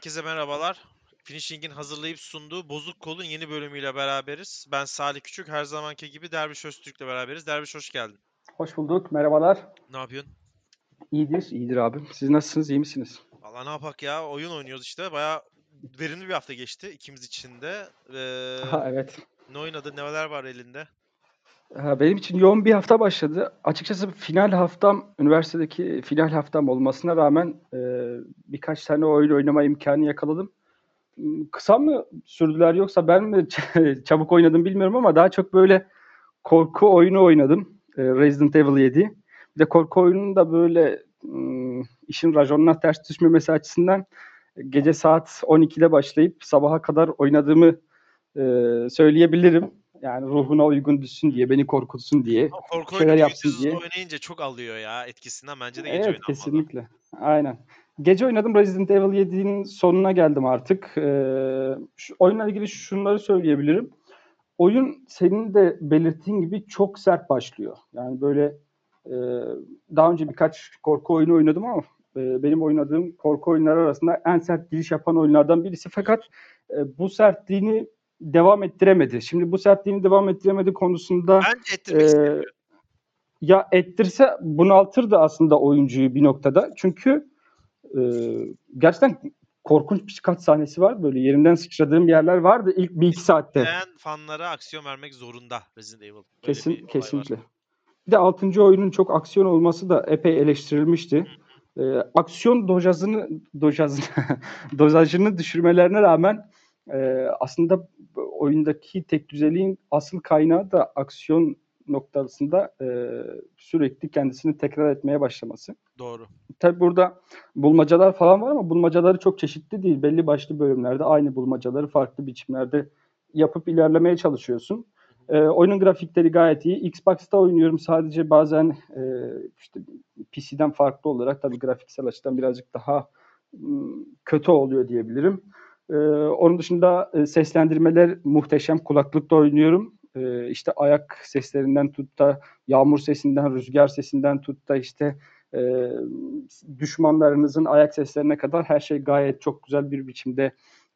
herkese merhabalar. Finishing'in hazırlayıp sunduğu Bozuk Kol'un yeni bölümüyle beraberiz. Ben Salih Küçük, her zamanki gibi Derviş Öztürk'le beraberiz. Derviş hoş geldin. Hoş bulduk, merhabalar. Ne yapıyorsun? İyidir, iyidir abi. Siz nasılsınız, iyi misiniz? Valla ne yapak ya, oyun oynuyoruz işte. Baya verimli bir hafta geçti ikimiz için de. Ee, Ha, evet. ne oynadın, neler var elinde? Benim için yoğun bir hafta başladı. Açıkçası final haftam, üniversitedeki final haftam olmasına rağmen e, birkaç tane oyun oynama imkanı yakaladım. Hmm, Kısa mı sürdüler yoksa ben mi çabuk oynadım bilmiyorum ama daha çok böyle korku oyunu oynadım. E, Resident Evil 7. Bir de korku oyunun da böyle hmm, işin raconuna ters düşmemesi açısından gece saat 12'de başlayıp sabaha kadar oynadığımı e, söyleyebilirim. Yani ruhuna uygun düşsün diye, beni korkutsun diye. Korku şeyler yapsın diye. oynayınca çok alıyor ya etkisinden. Bence de gece Evet, kesinlikle. Aynen. Gece oynadım. Resident Evil 7'nin sonuna geldim artık. Ee, şu, oyunla ilgili şunları söyleyebilirim. Oyun senin de belirttiğin gibi çok sert başlıyor. Yani böyle e, daha önce birkaç korku oyunu oynadım ama e, benim oynadığım korku oyunları arasında en sert giriş yapan oyunlardan birisi. Fakat e, bu sertliğini devam ettiremedi. Şimdi bu sertliğini devam ettiremedi konusunda Bence ettirmek istemiyor. ya ettirse bunaltırdı aslında oyuncuyu bir noktada. Çünkü e, gerçekten korkunç birkaç sahnesi var. Böyle yerimden sıçradığım yerler vardı ilk bir iki saatte. Beğen fanlara aksiyon vermek zorunda Resident Evil. Böyle Kesin, bir olay var. kesinlikle. Bir de 6. oyunun çok aksiyon olması da epey eleştirilmişti. Ee, aksiyon dozajını dozajını dozajını düşürmelerine rağmen e, aslında oyundaki tek düzeliğin asıl kaynağı da aksiyon noktasında e, sürekli kendisini tekrar etmeye başlaması. Doğru. Tabi burada bulmacalar falan var ama bulmacaları çok çeşitli değil. Belli başlı bölümlerde aynı bulmacaları farklı biçimlerde yapıp ilerlemeye çalışıyorsun. Ee, oyunun grafikleri gayet iyi. Xbox'ta oynuyorum sadece bazen e, işte PC'den farklı olarak tabii grafiksel açıdan birazcık daha mm, kötü oluyor diyebilirim. Ee, onun dışında e, seslendirmeler muhteşem. Kulaklıkta oynuyorum. Ee, işte ayak seslerinden tut da yağmur sesinden, rüzgar sesinden tut da işte e, düşmanlarınızın ayak seslerine kadar her şey gayet çok güzel bir biçimde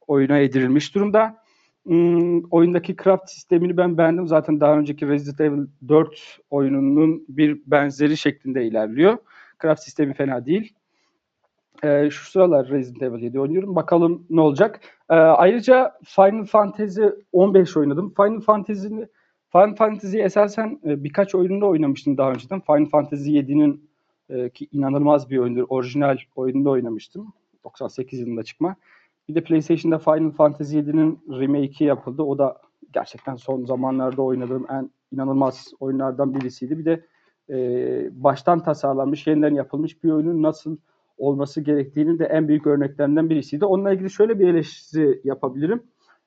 oyuna yedirilmiş durumda. Hmm, oyundaki craft sistemini ben beğendim. Zaten daha önceki Resident Evil 4 oyununun bir benzeri şeklinde ilerliyor. Craft sistemi fena değil. Ee, şu sıralar Resident Evil 7 oynuyorum. Bakalım ne olacak. Ee, ayrıca Final Fantasy 15 oynadım. Final Fantasy'ni Final Fantasy'yi esasen e, birkaç oyununda oynamıştım daha önceden. Final Fantasy 7'nin e, ki inanılmaz bir oyundur. Orijinal oyununda oynamıştım. 98 yılında çıkma. Bir de PlayStation'da Final Fantasy 7'nin remake'i yapıldı. O da gerçekten son zamanlarda oynadığım en inanılmaz oyunlardan birisiydi. Bir de e, baştan tasarlanmış, yeniden yapılmış bir oyunun nasıl olması gerektiğinin de en büyük örneklerinden birisiydi. Onunla ilgili şöyle bir eleştiri yapabilirim.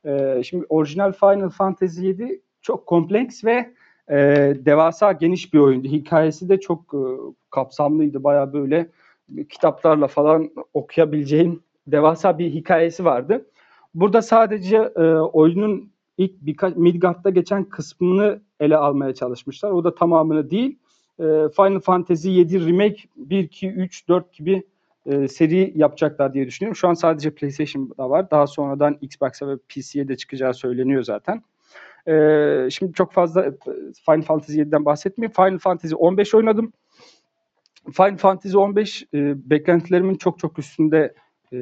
E, şimdi orijinal Final Fantasy 7 çok kompleks ve e, devasa geniş bir oyundu. Hikayesi de çok e, kapsamlıydı. Baya böyle kitaplarla falan okuyabileceğim devasa bir hikayesi vardı. Burada sadece e, oyunun ilk birkaç Midgard'da geçen kısmını ele almaya çalışmışlar. O da tamamını değil. E, Final Fantasy 7 Remake 1, 2, 3, 4 gibi e, seri yapacaklar diye düşünüyorum. Şu an sadece PlayStation'da var. Daha sonradan Xbox'a ve PC'ye de çıkacağı söyleniyor zaten. E, şimdi çok fazla e, Final Fantasy 7'den bahsetmeyeyim. Final Fantasy 15 oynadım. Final Fantasy 15 e, beklentilerimin çok çok üstünde e,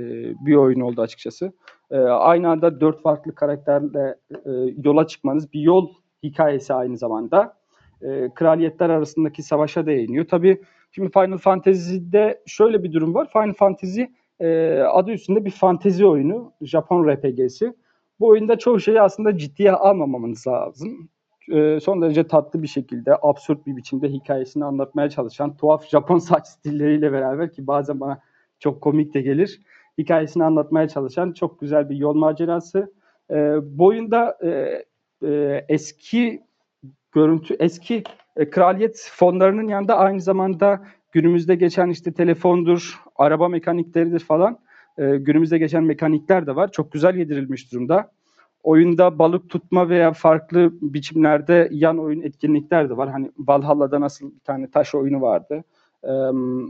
bir oyun oldu açıkçası. E, aynı anda dört farklı karakterle e, yola çıkmanız bir yol hikayesi aynı zamanda. E, kraliyetler arasındaki savaşa değiniyor. Tabii şimdi Final Fantasy'de şöyle bir durum var. Final Fantasy e, adı üstünde bir fantezi oyunu. Japon RPG'si. Bu oyunda çoğu şeyi aslında ciddiye almamanız lazım. E, son derece tatlı bir şekilde, absürt bir biçimde hikayesini anlatmaya çalışan tuhaf Japon saç stilleriyle beraber ki bazen bana çok komik de gelir. Hikayesini anlatmaya çalışan çok güzel bir yol macerası. E, bu oyunda e, e, eski görüntü, eski e, kraliyet fonlarının yanında aynı zamanda günümüzde geçen işte telefondur, araba mekanikleridir falan e, günümüzde geçen mekanikler de var. Çok güzel yedirilmiş durumda. Oyunda balık tutma veya farklı biçimlerde yan oyun etkinlikler de var. Hani Valhalla'da nasıl bir tane taş oyunu vardı.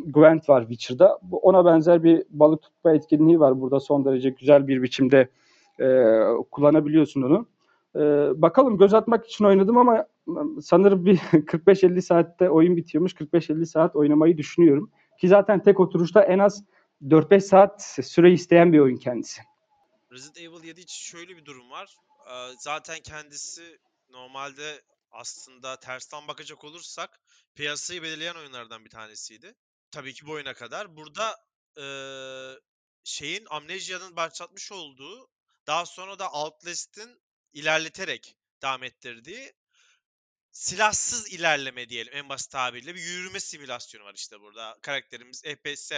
Gwent var Witcher'da. Ona benzer bir balık tutma etkinliği var. Burada son derece güzel bir biçimde e, kullanabiliyorsun onu. E, bakalım göz atmak için oynadım ama sanırım bir 45-50 saatte oyun bitiyormuş. 45-50 saat oynamayı düşünüyorum. Ki zaten tek oturuşta en az 4-5 saat süre isteyen bir oyun kendisi. Resident Evil 7 için şöyle bir durum var. Zaten kendisi normalde aslında tersten bakacak olursak piyasayı belirleyen oyunlardan bir tanesiydi. Tabii ki bu oyuna kadar. Burada eee, şeyin Amnesia'nın başlatmış olduğu daha sonra da Outlast'in ilerleterek devam ettirdiği silahsız ilerleme diyelim en basit tabirle bir yürüme simülasyonu var işte burada. Karakterimiz FPS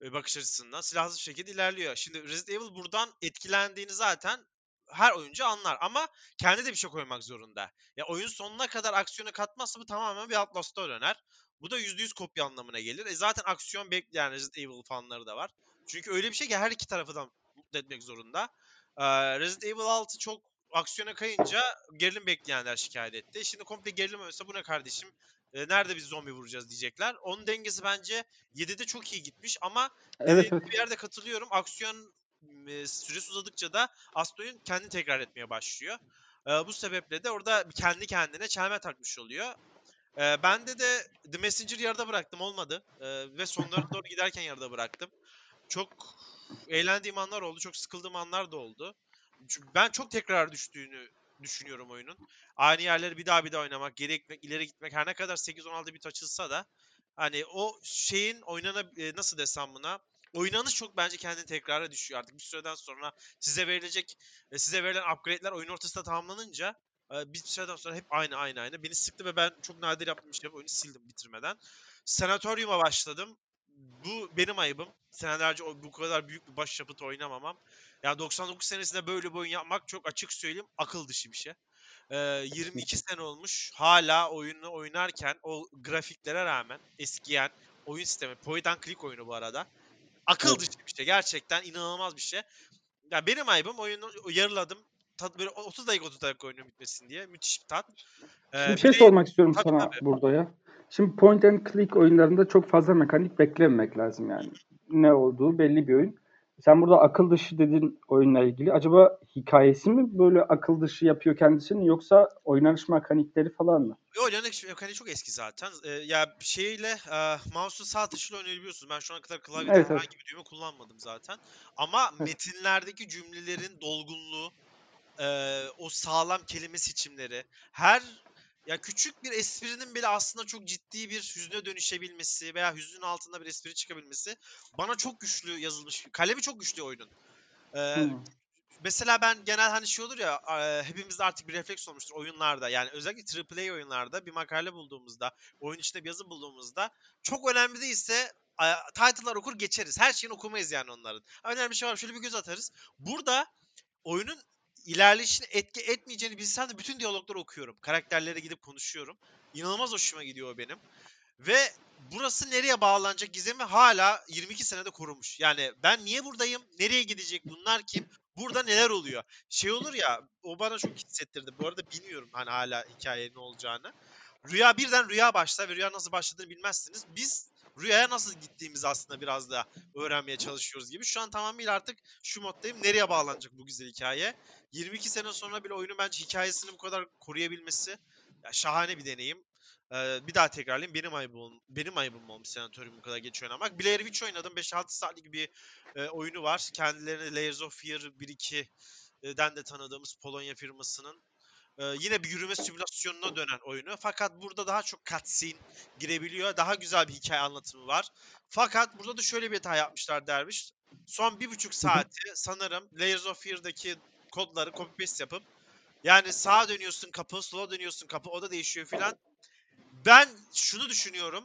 bakış açısından silahsız şekilde ilerliyor. Şimdi Resident Evil buradan etkilendiğini zaten her oyuncu anlar ama kendi de bir şey koymak zorunda. Ya oyun sonuna kadar aksiyonu katmazsa bu tamamen bir Outlast'a döner. Bu da %100 kopya anlamına gelir. E zaten aksiyon bekleyen Resident Evil fanları da var. Çünkü öyle bir şey ki her iki tarafı da mutlu etmek zorunda. Ee, Resident Evil 6 çok aksiyona kayınca gerilim bekleyenler şikayet etti. Şimdi komple gerilim olsa bu ne kardeşim? Ee, nerede biz zombi vuracağız diyecekler. Onun dengesi bence 7'de çok iyi gitmiş ama evet, evet. bir yerde katılıyorum. Aksiyon e, süresi uzadıkça da Astro'yun kendini tekrar etmeye başlıyor. E, bu sebeple de orada kendi kendine çelme takmış oluyor. E, bende de The Messenger yarıda bıraktım olmadı. E, ve sonlara doğru giderken yarıda bıraktım. Çok eğlendiğim anlar oldu. Çok sıkıldığım anlar da oldu. Çünkü ben çok tekrar düştüğünü düşünüyorum oyunun. Aynı yerleri bir daha bir daha oynamak, geri gitmek, ileri gitmek her ne kadar 8-16 bit açılsa da hani o şeyin oynana nasıl desem buna oynanış çok bence kendini tekrara düşüyor artık. Bir süreden sonra size verilecek size verilen upgrade'ler oyun ortasında tamamlanınca bir süreden sonra hep aynı aynı aynı. Beni sıktı ve ben çok nadir yaptığım şey oyunu sildim bitirmeden. Senatoryum'a başladım. Bu benim ayıbım. Senelerce bu kadar büyük bir başyapıt oynamamam. Yani 99 senesinde böyle bir oyun yapmak çok açık söyleyeyim akıl dışı bir şey. Ee, 22 sene olmuş hala oyunu oynarken o grafiklere rağmen eskiyen oyun sistemi point and click oyunu bu arada. Akıl dışı bir şey. Gerçekten inanılmaz bir şey. Ya benim ayıbım oyunu yarıladım. Tat, böyle 30 dakika 30 dakika oyunun bitmesin diye. Müthiş bir tat. Ee, bir şey bir sormak istiyorum tabii, sana tabii. burada ya. Şimdi point and click oyunlarında çok fazla mekanik beklememek lazım yani. Ne olduğu belli bir oyun. Sen burada akıl dışı dedin oyunla ilgili. Acaba hikayesi mi böyle akıl dışı yapıyor kendisini yoksa oynanış mekanikleri falan mı? Oynanış mekaniği çok eski zaten. Ee, ya şeyle e, mouse'un sağ tuşuyla oynayabiliyorsunuz. Ben şu ana kadar klavyede evet, herhangi evet. bir düğme kullanmadım zaten. Ama evet. metinlerdeki cümlelerin dolgunluğu, e, o sağlam kelime seçimleri, her ya küçük bir esprinin bile aslında çok ciddi bir hüzne dönüşebilmesi veya hüznün altında bir espri çıkabilmesi bana çok güçlü yazılmış. Kalemi çok güçlü oyunun. Ee, hmm. Mesela ben genel hani şey olur ya e, hepimizde artık bir refleks olmuştur oyunlarda. Yani özellikle AAA oyunlarda bir makale bulduğumuzda, oyun içinde bir yazı bulduğumuzda çok önemli değilse title'lar okur geçeriz. Her şeyini okumayız yani onların. Önemli bir şey var şöyle bir göz atarız. Burada oyunun ilerleyişini etki etmeyeceğini bilsem de bütün diyalogları okuyorum. Karakterlere gidip konuşuyorum. İnanılmaz hoşuma gidiyor o benim. Ve burası nereye bağlanacak gizemi hala 22 senede korumuş. Yani ben niye buradayım? Nereye gidecek? Bunlar kim? Burada neler oluyor? Şey olur ya o bana çok hissettirdi. Bu arada bilmiyorum hani hala hikayenin olacağını. Rüya birden rüya başlar ve rüya nasıl başladığını bilmezsiniz. Biz rüyaya nasıl gittiğimizi aslında biraz da öğrenmeye çalışıyoruz gibi. Şu an tamamıyla artık şu moddayım. Nereye bağlanacak bu güzel hikaye? 22 sene sonra bile oyunun bence hikayesini bu kadar koruyabilmesi ya şahane bir deneyim. Ee, bir daha tekrarlayayım. Benim ayıbım, benim ayıbım olmuş senatoryum bu kadar geç oynamak. Blair Witch oynadım. 5-6 saatlik bir e, oyunu var. Kendilerini Layers of Fear 1-2'den de tanıdığımız Polonya firmasının ee, yine bir yürüme simülasyonuna dönen oyunu. Fakat burada daha çok cutscene girebiliyor. Daha güzel bir hikaye anlatımı var. Fakat burada da şöyle bir hata yapmışlar derviş. Son bir buçuk saati sanırım Layers of Fear'daki kodları copy paste yapıp yani sağa dönüyorsun kapı, sola dönüyorsun kapı, o da değişiyor filan. Ben şunu düşünüyorum.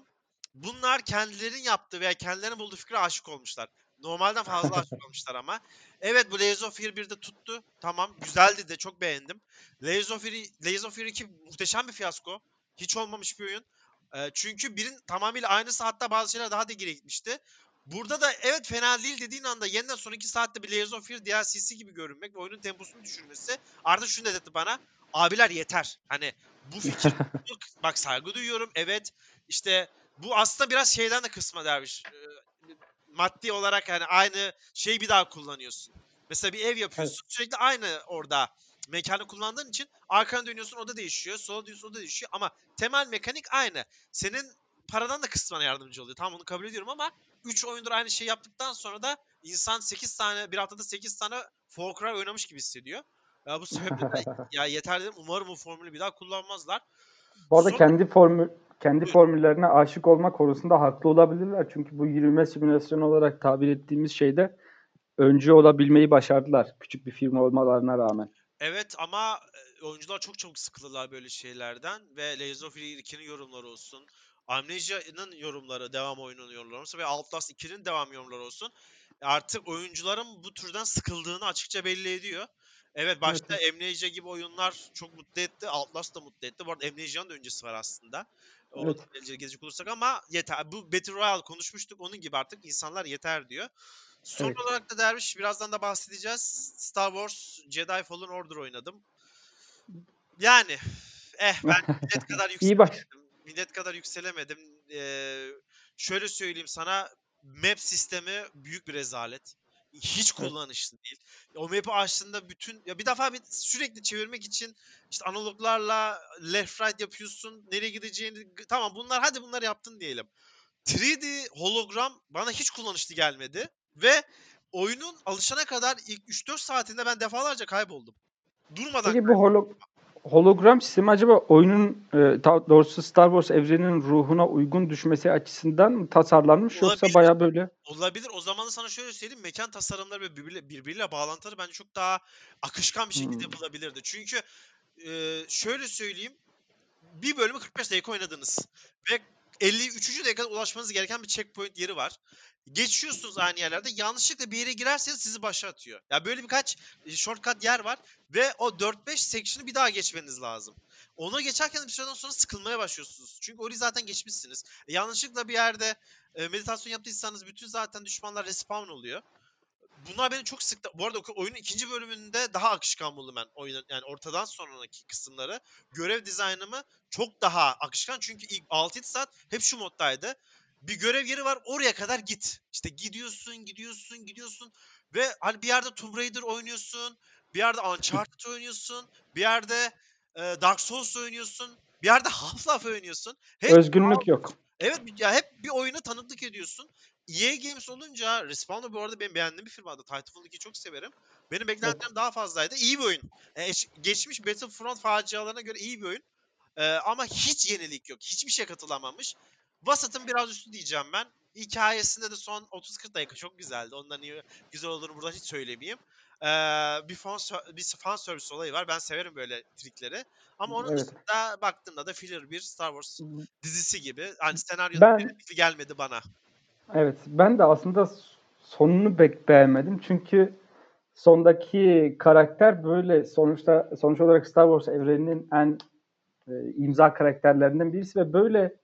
Bunlar kendilerinin yaptığı veya kendilerinin bulduğu fikre aşık olmuşlar. Normalden fazla aşık olmuşlar ama. Evet bu Layers of Fear 1'de tuttu. Tamam güzeldi de çok beğendim. Layers of Fear, Layers of Fear 2 muhteşem bir fiyasko. Hiç olmamış bir oyun. E, çünkü birin tamamıyla aynısı hatta bazı şeyler daha da geri gitmişti. Burada da evet fena değil dediğin anda yeniden son 2 saatte bir Layers of Fear DLC'si gibi görünmek ve oyunun temposunu düşürmesi artık şunu dedirtti bana. Abiler yeter. Hani bu fikir bak saygı duyuyorum. Evet işte bu aslında biraz şeyden de kısma dermiş. Maddi olarak yani aynı şeyi bir daha kullanıyorsun. Mesela bir ev yapıyorsun Evet. sürekli aynı orada mekanı kullandığın için arkana dönüyorsun o da değişiyor. Sola dönüyorsun o da değişiyor ama temel mekanik aynı. Senin paradan da kısmına yardımcı oluyor. Tamam onu kabul ediyorum ama 3 oyundur aynı şeyi yaptıktan sonra da insan 8 tane bir haftada 8 tane Far Cry oynamış gibi hissediyor. Ya bu sebeple de ya yeter dedim. Umarım bu formülü bir daha kullanmazlar. Bu arada Son- kendi formül kendi formüllerine aşık olma konusunda haklı olabilirler. Çünkü bu yürüme simülasyonu olarak tabir ettiğimiz şeyde öncü olabilmeyi başardılar. Küçük bir firma olmalarına rağmen. Evet ama e, oyuncular çok çabuk sıkılırlar böyle şeylerden ve Layers of Fear 2'nin yorumları olsun. Amnesia'nın yorumları, devam oyununun yorumları olsun ve Outlast 2'nin devam yorumları olsun. Artık oyuncuların bu türden sıkıldığını açıkça belli ediyor. Evet başta Amnesia gibi oyunlar çok mutlu etti. Outlast da mutlu etti. Bu arada Amnesia'nın da öncesi var aslında. O Evet. evet. gezecek olursak ama yeter. Bu Battle Royale konuşmuştuk. Onun gibi artık insanlar yeter diyor. Son Evet. olarak da Derviş birazdan da bahsedeceğiz. Star Wars Jedi Fallen Order oynadım. Yani eh ben millet kadar yükselemedim. Millet kadar yükselemedim. Ee, şöyle söyleyeyim sana map sistemi büyük bir rezalet. Hiç kullanışlı değil. O map'i açtığında bütün ya bir defa bir sürekli çevirmek için işte analoglarla left right yapıyorsun. Nereye gideceğini tamam bunlar hadi bunları yaptın diyelim. 3D hologram bana hiç kullanışlı gelmedi ve oyunun alışana kadar ilk 3-4 saatinde ben defalarca kayboldum. Durmadan Peki bu holo hologram sistemi acaba oyunun e, doğrusu Star Wars evreninin ruhuna uygun düşmesi açısından mı tasarlanmış yoksa Olabilir. baya böyle olabilir. O zaman da sana şöyle söyleyeyim. Mekan tasarımları ve birbiriyle, birbiriyle bağlantıları bence çok daha akışkan bir şekilde Hmm. yapılabilirdi. Çünkü e, şöyle söyleyeyim. Bir bölümü 45 dakika oynadınız. Ve 53. dakikada ulaşmanız gereken bir checkpoint yeri var. Geçiyorsunuz aynı yerlerde. Yanlışlıkla bir yere girerseniz sizi başa atıyor. Ya böyle birkaç e, shortcut yer var ve o 4-5 section'ı bir daha geçmeniz lazım. Ona geçerken bir süreden sonra sıkılmaya başlıyorsunuz. Çünkü orayı zaten geçmişsiniz. E, yanlışlıkla bir yerde e, meditasyon yaptıysanız bütün zaten düşmanlar respawn oluyor. Bunlar beni çok sıktı. Bu arada oyunun ikinci bölümünde daha akışkan buldum ben oyunun yani ortadan sonraki kısımları. Görev dizaynımı çok daha akışkan çünkü ilk 6-7 saat hep şu moddaydı. Bir görev yeri var oraya kadar git. İşte gidiyorsun, gidiyorsun, gidiyorsun ve hani bir yerde Tomb Raider oynuyorsun, bir yerde Uncharted oynuyorsun, bir yerde e, Dark Souls oynuyorsun, bir yerde Half-Life oynuyorsun. Hep özgünlük yok. Evet ya hep bir oyuna tanıklık ediyorsun. EA Games olunca Respawn da bu arada benim beğendiğim bir firma. Titanfall 2'yi çok severim. Benim beklentilerim daha fazlaydı. İyi bir oyun. E, eş- geçmiş Battlefront facialarına göre iyi bir oyun. E, ama hiç yenilik yok. Hiçbir şey katılamamış. Vasat'ın biraz üstü diyeceğim ben. Hikayesinde de son 30-40 dakika çok güzeldi. Ondan iyi güzel olduğunu burada hiç söylemeyeyim. E, bir fan, bir fan service olayı var. Ben severim böyle trikleri. Ama onun Evet. dışında baktığımda da filler bir Star Wars dizisi gibi. Hani senaryo Ben- gelmedi bana. Evet, ben de aslında sonunu pek beğenmedim. Çünkü sondaki karakter böyle sonuçta sonuç olarak Star Wars evreninin en e, imza karakterlerinden birisi ve böyle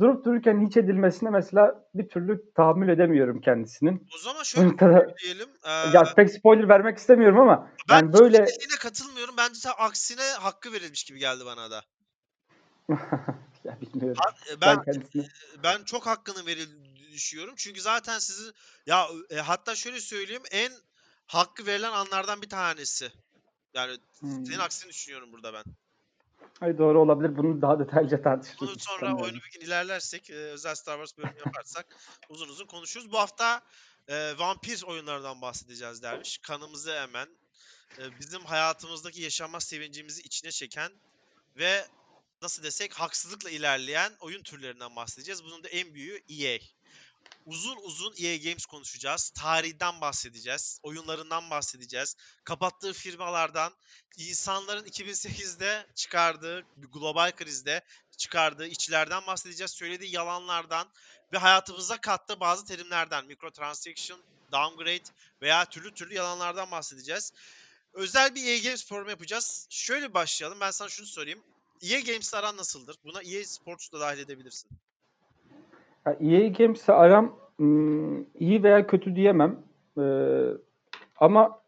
durup dururken hiç edilmesine mesela bir türlü tahammül edemiyorum kendisinin. O zaman şöyle diyelim. ya pek spoiler vermek istemiyorum ama ben yani böyle dediğine katılmıyorum. Bence tam aksine hakkı verilmiş gibi geldi bana da. ya bilmiyorum. Ben Ben kendisine ben çok hakkının verildiğini düşünüyorum. Çünkü zaten sizin ya e, hatta şöyle söyleyeyim en hakkı verilen anlardan bir tanesi. Yani Hmm. senin aksini düşünüyorum burada ben. Ay doğru olabilir. Bunu daha detaylıca tartışırız. Bunu sonra oyunu bir gün ilerlersek, e, özel Star Wars bölümü yaparsak uzun uzun konuşuruz. Bu hafta e, vampir oyunlardan bahsedeceğiz derviş. Kanımızı emen, e, bizim hayatımızdaki yaşanma sevincimizi içine çeken ve nasıl desek haksızlıkla ilerleyen oyun türlerinden bahsedeceğiz. Bunun da en büyüğü EA. Uzun uzun EA Games konuşacağız. Tarihinden bahsedeceğiz. Oyunlarından bahsedeceğiz. Kapattığı firmalardan, insanların 2008'de çıkardığı global krizde çıkardığı içlerden bahsedeceğiz. Söylediği yalanlardan ve hayatımıza kattığı bazı terimlerden, microtransaction, downgrade veya türlü türlü yalanlardan bahsedeceğiz. Özel bir EA Games programı yapacağız. Şöyle başlayalım. Ben sana şunu sorayım. EA Games'le aran nasıldır? Buna EA Sports da dahil edebilirsin. Ya EA Games'le aram hmm, iyi veya kötü diyemem. Ee, ama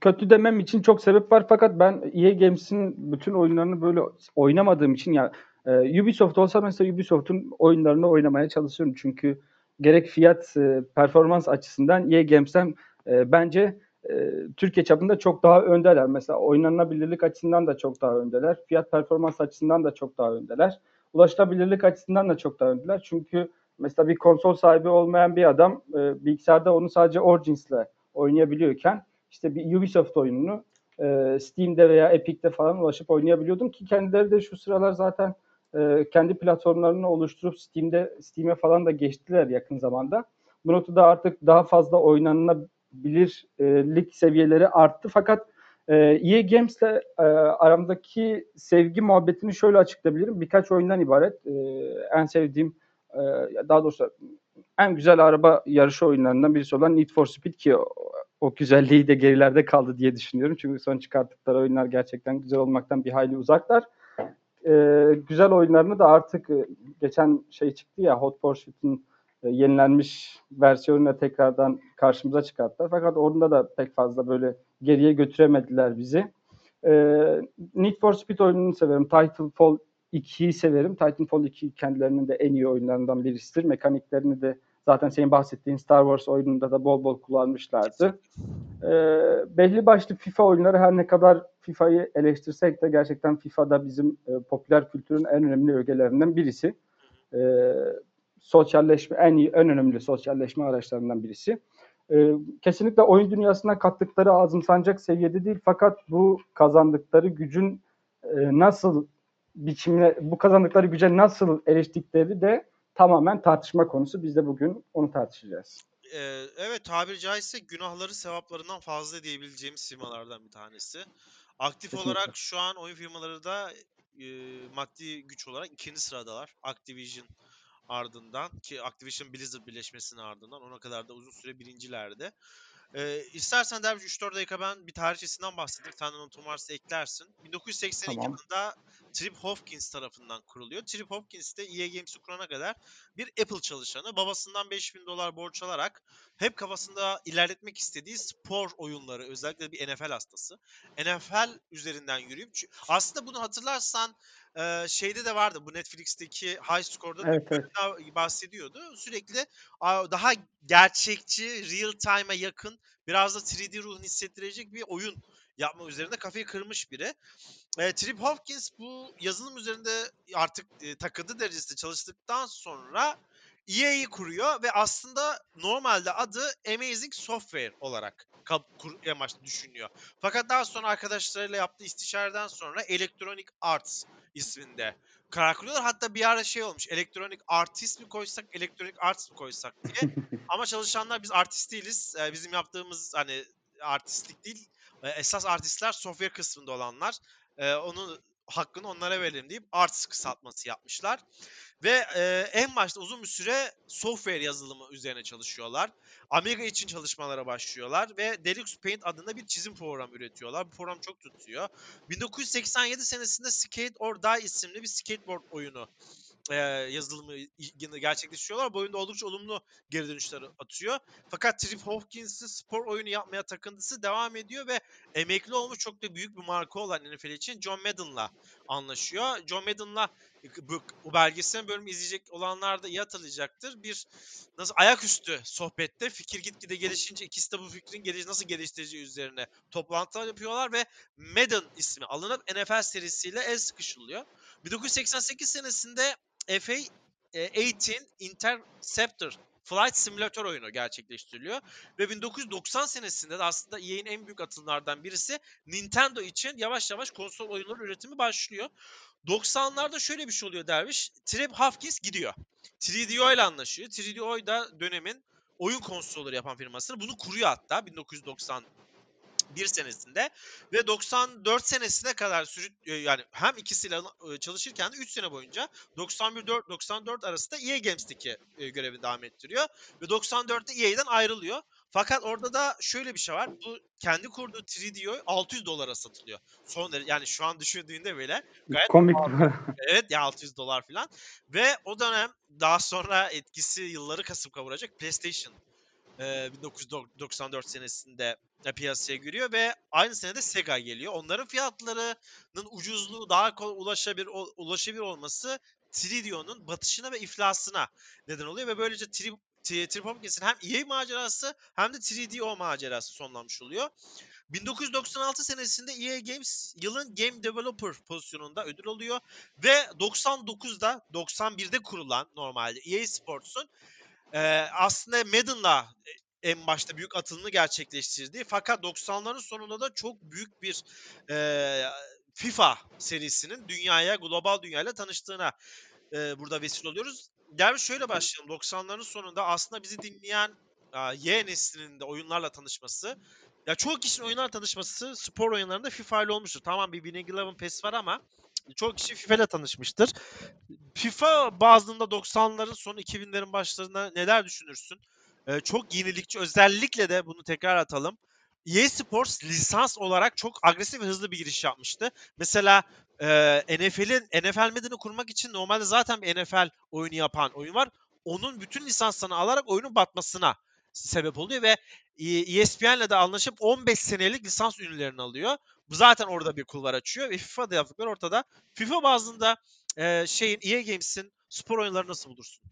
kötü demem için çok sebep var fakat ben EA Games'in bütün oyunlarını böyle oynamadığım için ya E, Ubisoft olsa mesela Ubisoft'un oyunlarını oynamaya çalışıyorum. Çünkü gerek fiyat e, performans açısından EA Games'ten e, bence Türkiye çapında çok daha öndeler. Mesela oynanabilirlik açısından da çok daha öndeler. Fiyat performans açısından da çok daha öndeler. Ulaşılabilirlik açısından da çok daha öndeler. Çünkü mesela bir konsol sahibi olmayan bir adam e, bilgisayarda onu sadece Origins'le oynayabiliyorken işte bir Ubisoft oyununu e, Steam'de veya Epic'te falan ulaşıp oynayabiliyordum ki kendileri de şu sıralar zaten e, kendi platformlarını oluşturup Steam'de Steam'e falan da geçtiler yakın zamanda. Bu noktada artık daha fazla oynanabilirlik seviyeleri arttı fakat e, EA Games'le e, aramdaki sevgi muhabbetini şöyle açıklayabilirim. Birkaç oyundan ibaret. E, en sevdiğim e, daha doğrusu en güzel araba yarışı oyunlarından birisi olan Need for Speed ki o, güzelliği de gerilerde kaldı diye düşünüyorum. Çünkü son çıkarttıkları oyunlar gerçekten güzel olmaktan bir hayli uzaklar. E, güzel oyunlarını da artık e, geçen şey çıktı ya Hot Pursuit'in e, yenilenmiş versiyonuyla tekrardan karşımıza çıkarttılar. Fakat orada da pek fazla böyle geriye götüremediler bizi. E, Need for Speed oyununu severim. Titanfall 2'yi severim. Titanfall 2 kendilerinin de en iyi oyunlarından birisidir. Mekaniklerini de zaten senin bahsettiğin Star Wars oyununda da bol bol kullanmışlardı. E, belli başlı FIFA oyunları her ne kadar FIFA'yı eleştirsek de gerçekten FIFA'da bizim e, popüler kültürün en önemli ögelerinden birisi. E, sosyalleşme en iyi en önemli sosyalleşme araçlarından birisi. Ee, kesinlikle oyun dünyasına kattıkları azımsanacak seviyede değil fakat bu kazandıkları gücün e, nasıl biçimle bu kazandıkları güce nasıl eriştikleri de tamamen tartışma konusu. Biz de bugün onu tartışacağız. Ee, evet tabiri caizse günahları sevaplarından fazla diyebileceğimiz firmalardan bir tanesi. Aktif Kesinlikle. olarak şu an oyun firmaları da e, maddi güç olarak ikinci sıradalar. Activision, ardından ki Activision Blizzard birleşmesinin ardından ona kadar da uzun süre birincilerde. Ee, istersen Derviş 3-4 dakika ben bir tarihçesinden bahsedeyim. Sen notum varsa eklersin. 1982 tamam. yılında Trip Hopkins tarafından kuruluyor. Trip Hopkins de EA Games'i kurana kadar bir Apple çalışanı. Babasından 5000 dolar borç alarak hep kafasında ilerletmek istediği spor oyunları özellikle bir NFL hastası. NFL üzerinden yürüyüp aslında bunu hatırlarsan e, şeyde de vardı bu Netflix'teki High Score'da evet, evet. bahsediyordu. Sürekli daha gerçekçi, real time'a yakın, biraz da 3D ruhunu hissettirecek bir oyun yapma üzerinde kafayı kırmış biri. E, Trip Hopkins bu yazılım üzerinde artık e, takıntı derecesinde çalıştıktan sonra EA'yi kuruyor ve aslında normalde adı Amazing Software olarak amaçlı düşünüyor. Fakat daha sonra arkadaşlarıyla yaptığı istişareden sonra Electronic Arts isminde karar kılıyorlar. Hatta bir ara şey olmuş. Electronic Artist mi koysak, Electronic Arts mı koysak diye. Ama çalışanlar biz artist değiliz. Ee, bizim yaptığımız hani artistlik değil. Ee, esas artistler software kısmında olanlar. Ee, onun hakkını onlara verelim deyip arts kısaltması yapmışlar. Ve e, en başta uzun bir süre software yazılımı üzerine çalışıyorlar. Amiga için çalışmalara başlıyorlar ve Deluxe Paint adında bir çizim programı üretiyorlar. Bu program çok tutuyor. 1987 senesinde Skate or Die isimli bir skateboard oyunu e, yazılımı gerçekleştiriyorlar. Bu oyunda oldukça olumlu geri dönüşler atıyor. Fakat Trip Hopkins'in spor oyunu yapmaya takıntısı devam ediyor ve emekli olmuş çok da büyük bir marka olan NFL için John Madden'la anlaşıyor. John Madden'la bu, bu belgesel bölümü izleyecek olanlar da iyi hatırlayacaktır. Bir nasıl ayaküstü sohbette fikir gitgide gelişince ikisi de bu fikrin geliş, nasıl geliştireceği üzerine toplantılar yapıyorlar ve Madden ismi alınıp NFL serisiyle el sıkışılıyor. 1988 senesinde FA 18 e, Interceptor Flight Simulator oyunu gerçekleştiriliyor. Ve 1990 senesinde de aslında EA'in en büyük atımlardan birisi Nintendo için yavaş yavaş konsol oyunları üretimi başlıyor. 90'larda şöyle bir şey oluyor Derviş. Trip Hopkins gidiyor. 3DO ile anlaşıyor. 3DO da dönemin oyun konsolları yapan firması. Bunu kuruyor hatta 1990 bir senesinde ve 94 senesine kadar sürü e, yani hem ikisiyle e, çalışırken de 3 sene boyunca 91 4 94 arasında EA Games'teki e, görevi devam ettiriyor ve 94'te EA'den ayrılıyor. Fakat orada da şöyle bir şey var. Bu kendi kurduğu 3DO 600 dolara satılıyor. Son yani şu an düşündüğünde bile gayet komik. evet ya 600 dolar falan. Ve o dönem daha sonra etkisi yılları kasıp kavuracak PlayStation e, 1994 senesinde piyasaya giriyor ve aynı senede Sega geliyor. Onların fiyatlarının ucuzluğu daha ulaşabilir ulaşabilir olması 3DO'nun batışına ve iflasına neden oluyor ve böylece Trip Trip Hopkins'in hem EA macerası hem de 3DO macerası sonlanmış oluyor. 1996 senesinde EA Games yılın Game Developer pozisyonunda ödül alıyor ve 99'da 91'de kurulan normalde EA Sports'un e, aslında Madden'la en başta büyük atılımı gerçekleştirdi. Fakat 90'ların sonunda da çok büyük bir e, FIFA serisinin dünyaya, global dünyayla tanıştığına e, burada vesile oluyoruz. Gel şöyle başlayalım. 90'ların sonunda aslında bizi dinleyen a, Y neslinin de oyunlarla tanışması ya çoğu kişinin oyunlarla tanışması spor oyunlarında FIFA ile olmuştur. Tamam bir Winning Eleven PES var ama çoğu kişi FIFA ile tanışmıştır. FIFA bazında 90'ların sonu 2000'lerin başlarında neler düşünürsün? Ee, çok yenilikçi özellikle de bunu tekrar atalım. EA Sports lisans olarak çok agresif ve hızlı bir giriş yapmıştı. Mesela e, NFL'in NFL Madden'ı kurmak için normalde zaten bir NFL oyunu yapan oyun var. Onun bütün lisanslarını alarak oyunun batmasına sebep oluyor ve ESPN'le de anlaşıp 15 senelik lisans ürünlerini alıyor. Zaten orada bir kulvar açıyor ve FIFA'da yaptıkları ortada. FIFA bazında e, şeyin EA Games'in spor oyunlarını nasıl bulursun?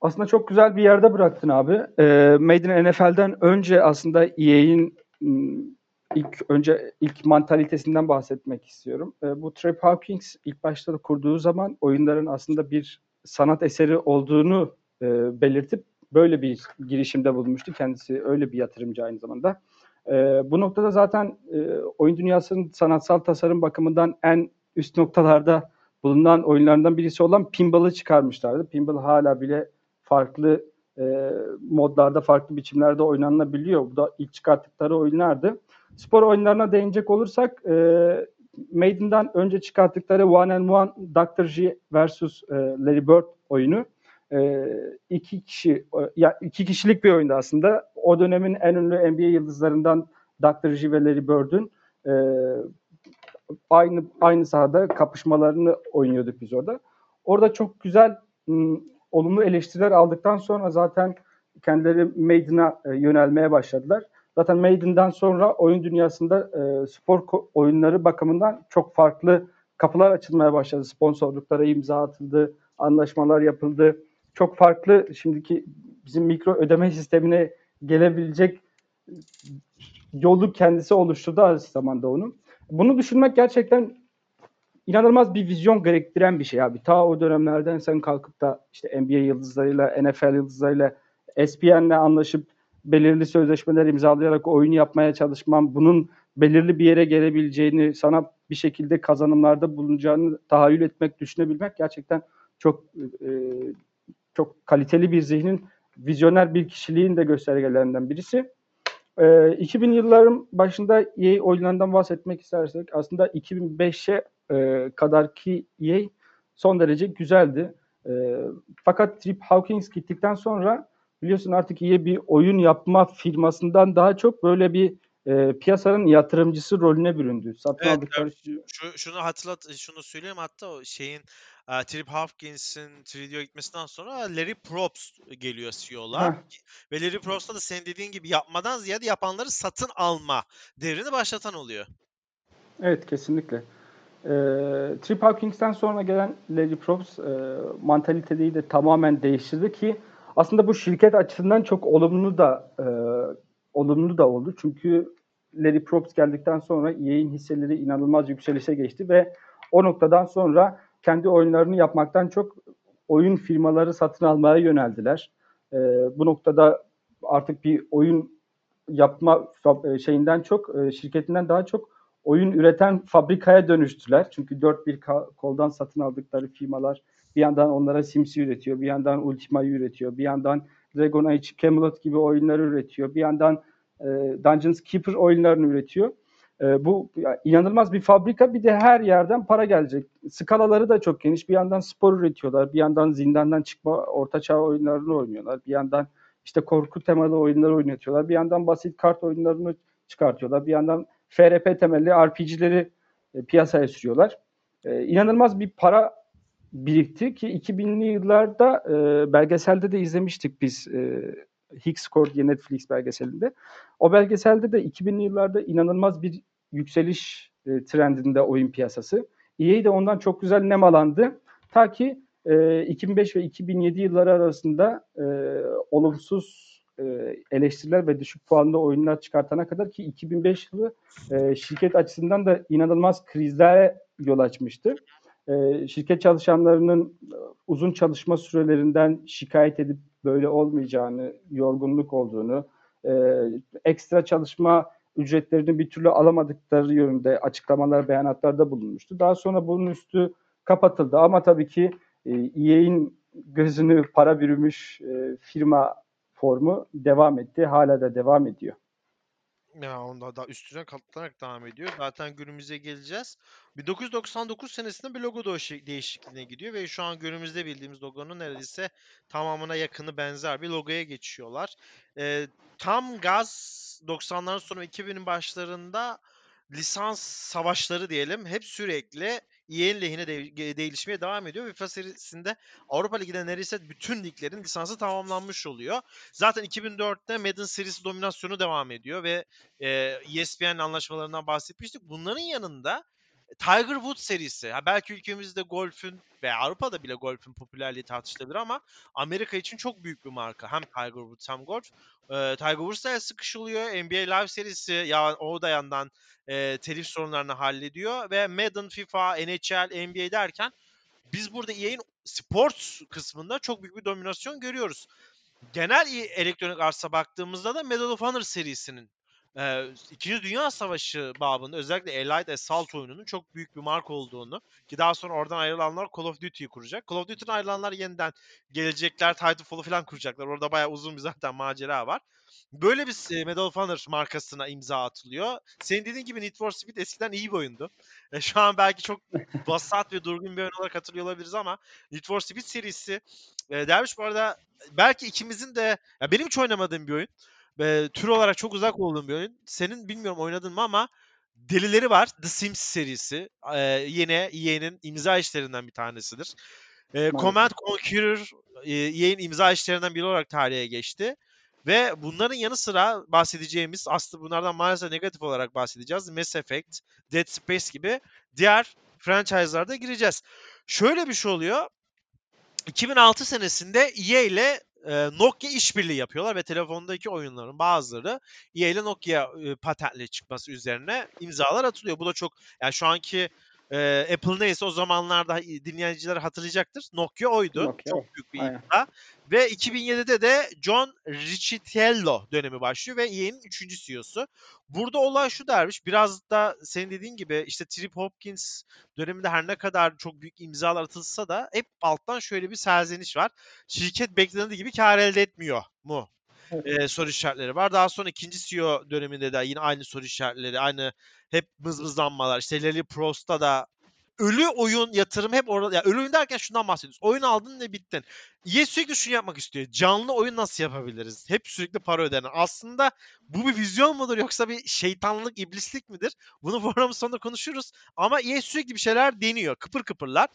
Aslında çok güzel bir yerde bıraktın abi. E, Made in NFL'den önce aslında EA'in ilk önce ilk mantalitesinden bahsetmek istiyorum. E, bu Trey Hawkins ilk başta da kurduğu zaman oyunların aslında bir sanat eseri olduğunu e, belirtip böyle bir girişimde bulunmuştu. Kendisi öyle bir yatırımcı aynı zamanda. E, bu noktada zaten e, oyun dünyasının sanatsal tasarım bakımından en üst noktalarda bulunan oyunlarından birisi olan Pinball'ı çıkarmışlardı. Pinball hala bile farklı e, modlarda, farklı biçimlerde oynanabiliyor. Bu da ilk çıkarttıkları oyunlardı. Spor oyunlarına değinecek olursak e, Maiden'dan önce çıkarttıkları One and One Dr. G vs. E, Larry Bird oyunu e, iki kişi ya iki kişilik bir oyundu aslında. O dönemin en ünlü NBA yıldızlarından Dr. J ve Larry Bird'ün e, aynı aynı sahada kapışmalarını oynuyorduk biz orada. Orada çok güzel olumlu eleştiriler aldıktan sonra zaten kendileri Maiden'a e, yönelmeye başladılar. Zaten Maiden'dan sonra oyun dünyasında e, spor oyunları bakımından çok farklı kapılar açılmaya başladı. Sponsorluklara imza atıldı, anlaşmalar yapıldı çok farklı şimdiki bizim mikro ödeme sistemine gelebilecek yolu kendisi oluşturdu aynı zamanda onu. Bunu düşünmek gerçekten inanılmaz bir vizyon gerektiren bir şey abi. Ta o dönemlerden sen kalkıp da işte NBA yıldızlarıyla, NFL yıldızlarıyla, SPN'le anlaşıp belirli sözleşmeler imzalayarak oyun yapmaya çalışmam, bunun belirli bir yere gelebileceğini, sana bir şekilde kazanımlarda bulunacağını tahayyül etmek, düşünebilmek gerçekten çok e, çok kaliteli bir zihnin, vizyoner bir kişiliğin de göstergelerinden birisi. E, ee, 2000 yılların başında EA oyunlarından bahsetmek istersek aslında 2005'e e, kadar ki EA son derece güzeldi. E, fakat Trip Hawkins gittikten sonra biliyorsun artık EA bir oyun yapma firmasından daha çok böyle bir e, piyasanın yatırımcısı rolüne büründü. Satın evet, aldıkları şu, şunu hatırlat şunu söyleyeyim hatta o şeyin uh, Trip Hopkins'in 3D'ye gitmesinden sonra Larry Probst geliyor CEO'lar. Ve Larry Probst'ta da senin dediğin gibi yapmadan ziyade yapanları satın alma devrini başlatan oluyor. Evet kesinlikle. E, Trip Hopkins'ten sonra gelen Larry Probst e, mantaliteyi de tamamen değiştirdi ki aslında bu şirket açısından çok olumlu da e, olumlu da oldu. Çünkü Larry Probst geldikten sonra EA'in hisseleri inanılmaz yükselişe geçti ve o noktadan sonra kendi oyunlarını yapmaktan çok oyun firmaları satın almaya yöneldiler. E, bu noktada artık bir oyun yapma e, şeyinden çok, e, şirketinden daha çok oyun üreten fabrikaya dönüştüler. Çünkü dört bir koldan satın aldıkları firmalar bir yandan onlara Sims'i üretiyor, bir yandan Ultima'yı üretiyor, bir yandan Dragon Age, Camelot gibi oyunları üretiyor, bir yandan e, Dungeons Keeper oyunlarını üretiyor. E, bu inanılmaz bir fabrika bir de her yerden para gelecek. Skalaları da çok geniş. Bir yandan spor üretiyorlar, bir yandan zindandan çıkma ortaçağ oyunlarını oynuyorlar. Bir yandan işte korku temalı oyunlar oynatıyorlar. Bir yandan basit kart oyunlarını çıkartıyorlar. Bir yandan FRP temelli RPG'leri e, piyasaya sürüyorlar. E, inanılmaz bir para birikti ki 2000'li yıllarda e, belgeselde de izlemiştik biz. E, Higgs diye Netflix belgeselinde. O belgeselde de 2000'li yıllarda inanılmaz bir yükseliş e, trendinde oyun piyasası. EA de ondan çok güzel nemalandı. Ta ki e, 2005 ve 2007 yılları arasında e, olumsuz e, eleştiriler ve düşük puanlı oyunlar çıkartana kadar ki 2005 yılı e, şirket açısından da inanılmaz krizlere yol açmıştı. E, şirket çalışanlarının uzun çalışma sürelerinden şikayet edip böyle olmayacağını, yorgunluk olduğunu, e, ekstra çalışma ücretlerini bir türlü alamadıkları yönünde açıklamalar, beyanatlarda bulunmuştu. Daha sonra bunun üstü kapatıldı ama tabii ki EA'in gözünü para bürümüş e, firma formu devam etti. Hala da devam ediyor. Ya onda da üstüne katlanarak devam ediyor. Zaten günümüze geleceğiz. 1999 senesinde bir logo değişikliğine gidiyor ve şu an günümüzde bildiğimiz logonun neredeyse tamamına yakını benzer bir logoya geçiyorlar. Ee, tam gaz 90'ların sonu 2000'in başlarında lisans savaşları diyelim hep sürekli EA'nin lehine de- değişmeye devam ediyor. FIFA serisinde Avrupa Ligi'de neredeyse bütün liglerin lisansı tamamlanmış oluyor. Zaten 2004'te Madden serisi dominasyonu devam ediyor ve e, ESPN anlaşmalarından bahsetmiştik. Bunların yanında Tiger Woods serisi. Ha belki ülkemizde golfün ve Avrupa'da bile golfün popülerliği tartışılabilir ama Amerika için çok büyük bir marka. Hem Tiger Woods hem golf. Ee, Tiger Woods da sıkışılıyor. NBA Live serisi ya o da yandan e, telif sorunlarını hallediyor ve Madden, FIFA, NHL, NBA derken biz burada EA'in sport kısmında çok büyük bir dominasyon görüyoruz. Genel elektronik arsa baktığımızda da Medal of Honor serisinin e, İkinci Dünya Savaşı babında özellikle Allied Assault oyununun çok büyük bir marka olduğunu ki daha sonra oradan ayrılanlar Call of Duty'yi kuracak. Call of Duty'den ayrılanlar yeniden gelecekler Titanfall'u falan kuracaklar. Orada bayağı uzun bir zaten macera var. Böyle bir Medal of Honor markasına imza atılıyor. Senin dediğin gibi Need for Speed eskiden iyi bir oyundu. E, şu an belki çok basat ve durgun bir oyun olarak hatırlıyor olabiliriz ama Need for Speed serisi e, Derviş bu arada belki ikimizin de ya benim hiç oynamadığım bir oyun. E, tür olarak çok uzak olduğum bir oyun. Senin bilmiyorum oynadın mı ama delileri var. The Sims serisi. E, yine EA'nin imza işlerinden bir tanesidir. E, Command Conqueror e, EA'nin imza işlerinden biri olarak tarihe geçti. Ve bunların yanı sıra bahsedeceğimiz aslında bunlardan maalesef negatif olarak bahsedeceğiz. Mass Effect, Dead Space gibi diğer franchise'larda gireceğiz. Şöyle bir şey oluyor. 2006 senesinde EA ile Nokia işbirliği yapıyorlar ve telefondaki oyunların bazıları EA ile Nokia e, patentli çıkması üzerine imzalar atılıyor. Bu da çok yani şu anki e, Apple neyse o zamanlarda dinleyiciler hatırlayacaktır. Nokia oydu. Nokia. Çok büyük bir imza. Ve 2007'de de John Riccitiello dönemi başlıyor ve EA'nin 3. CEO'su. Burada olay şu dermiş. Biraz da senin dediğin gibi işte Trip Hopkins döneminde her ne kadar çok büyük imzalar atılsa da hep alttan şöyle bir serzeniş var. Şirket beklendiği gibi kar elde etmiyor mu? Evet. Ee, soru işaretleri var. Daha sonra ikinci CEO döneminde de yine aynı soru işaretleri, aynı hep mızmızlanmalar. İşte Larry Prost'ta da ölü oyun yatırım hep orada. Ya ölü oyun derken şundan bahsediyoruz. Oyun aldın ve bittin. EA sürekli şunu yapmak istiyor. Canlı oyun nasıl yapabiliriz? Hep sürekli para ödenen. Aslında bu bir vizyon mudur yoksa bir şeytanlık, iblislik midir? Bunu programın sonunda konuşuruz. Ama EA sürekli bir şeyler deniyor. Kıpır kıpırlar.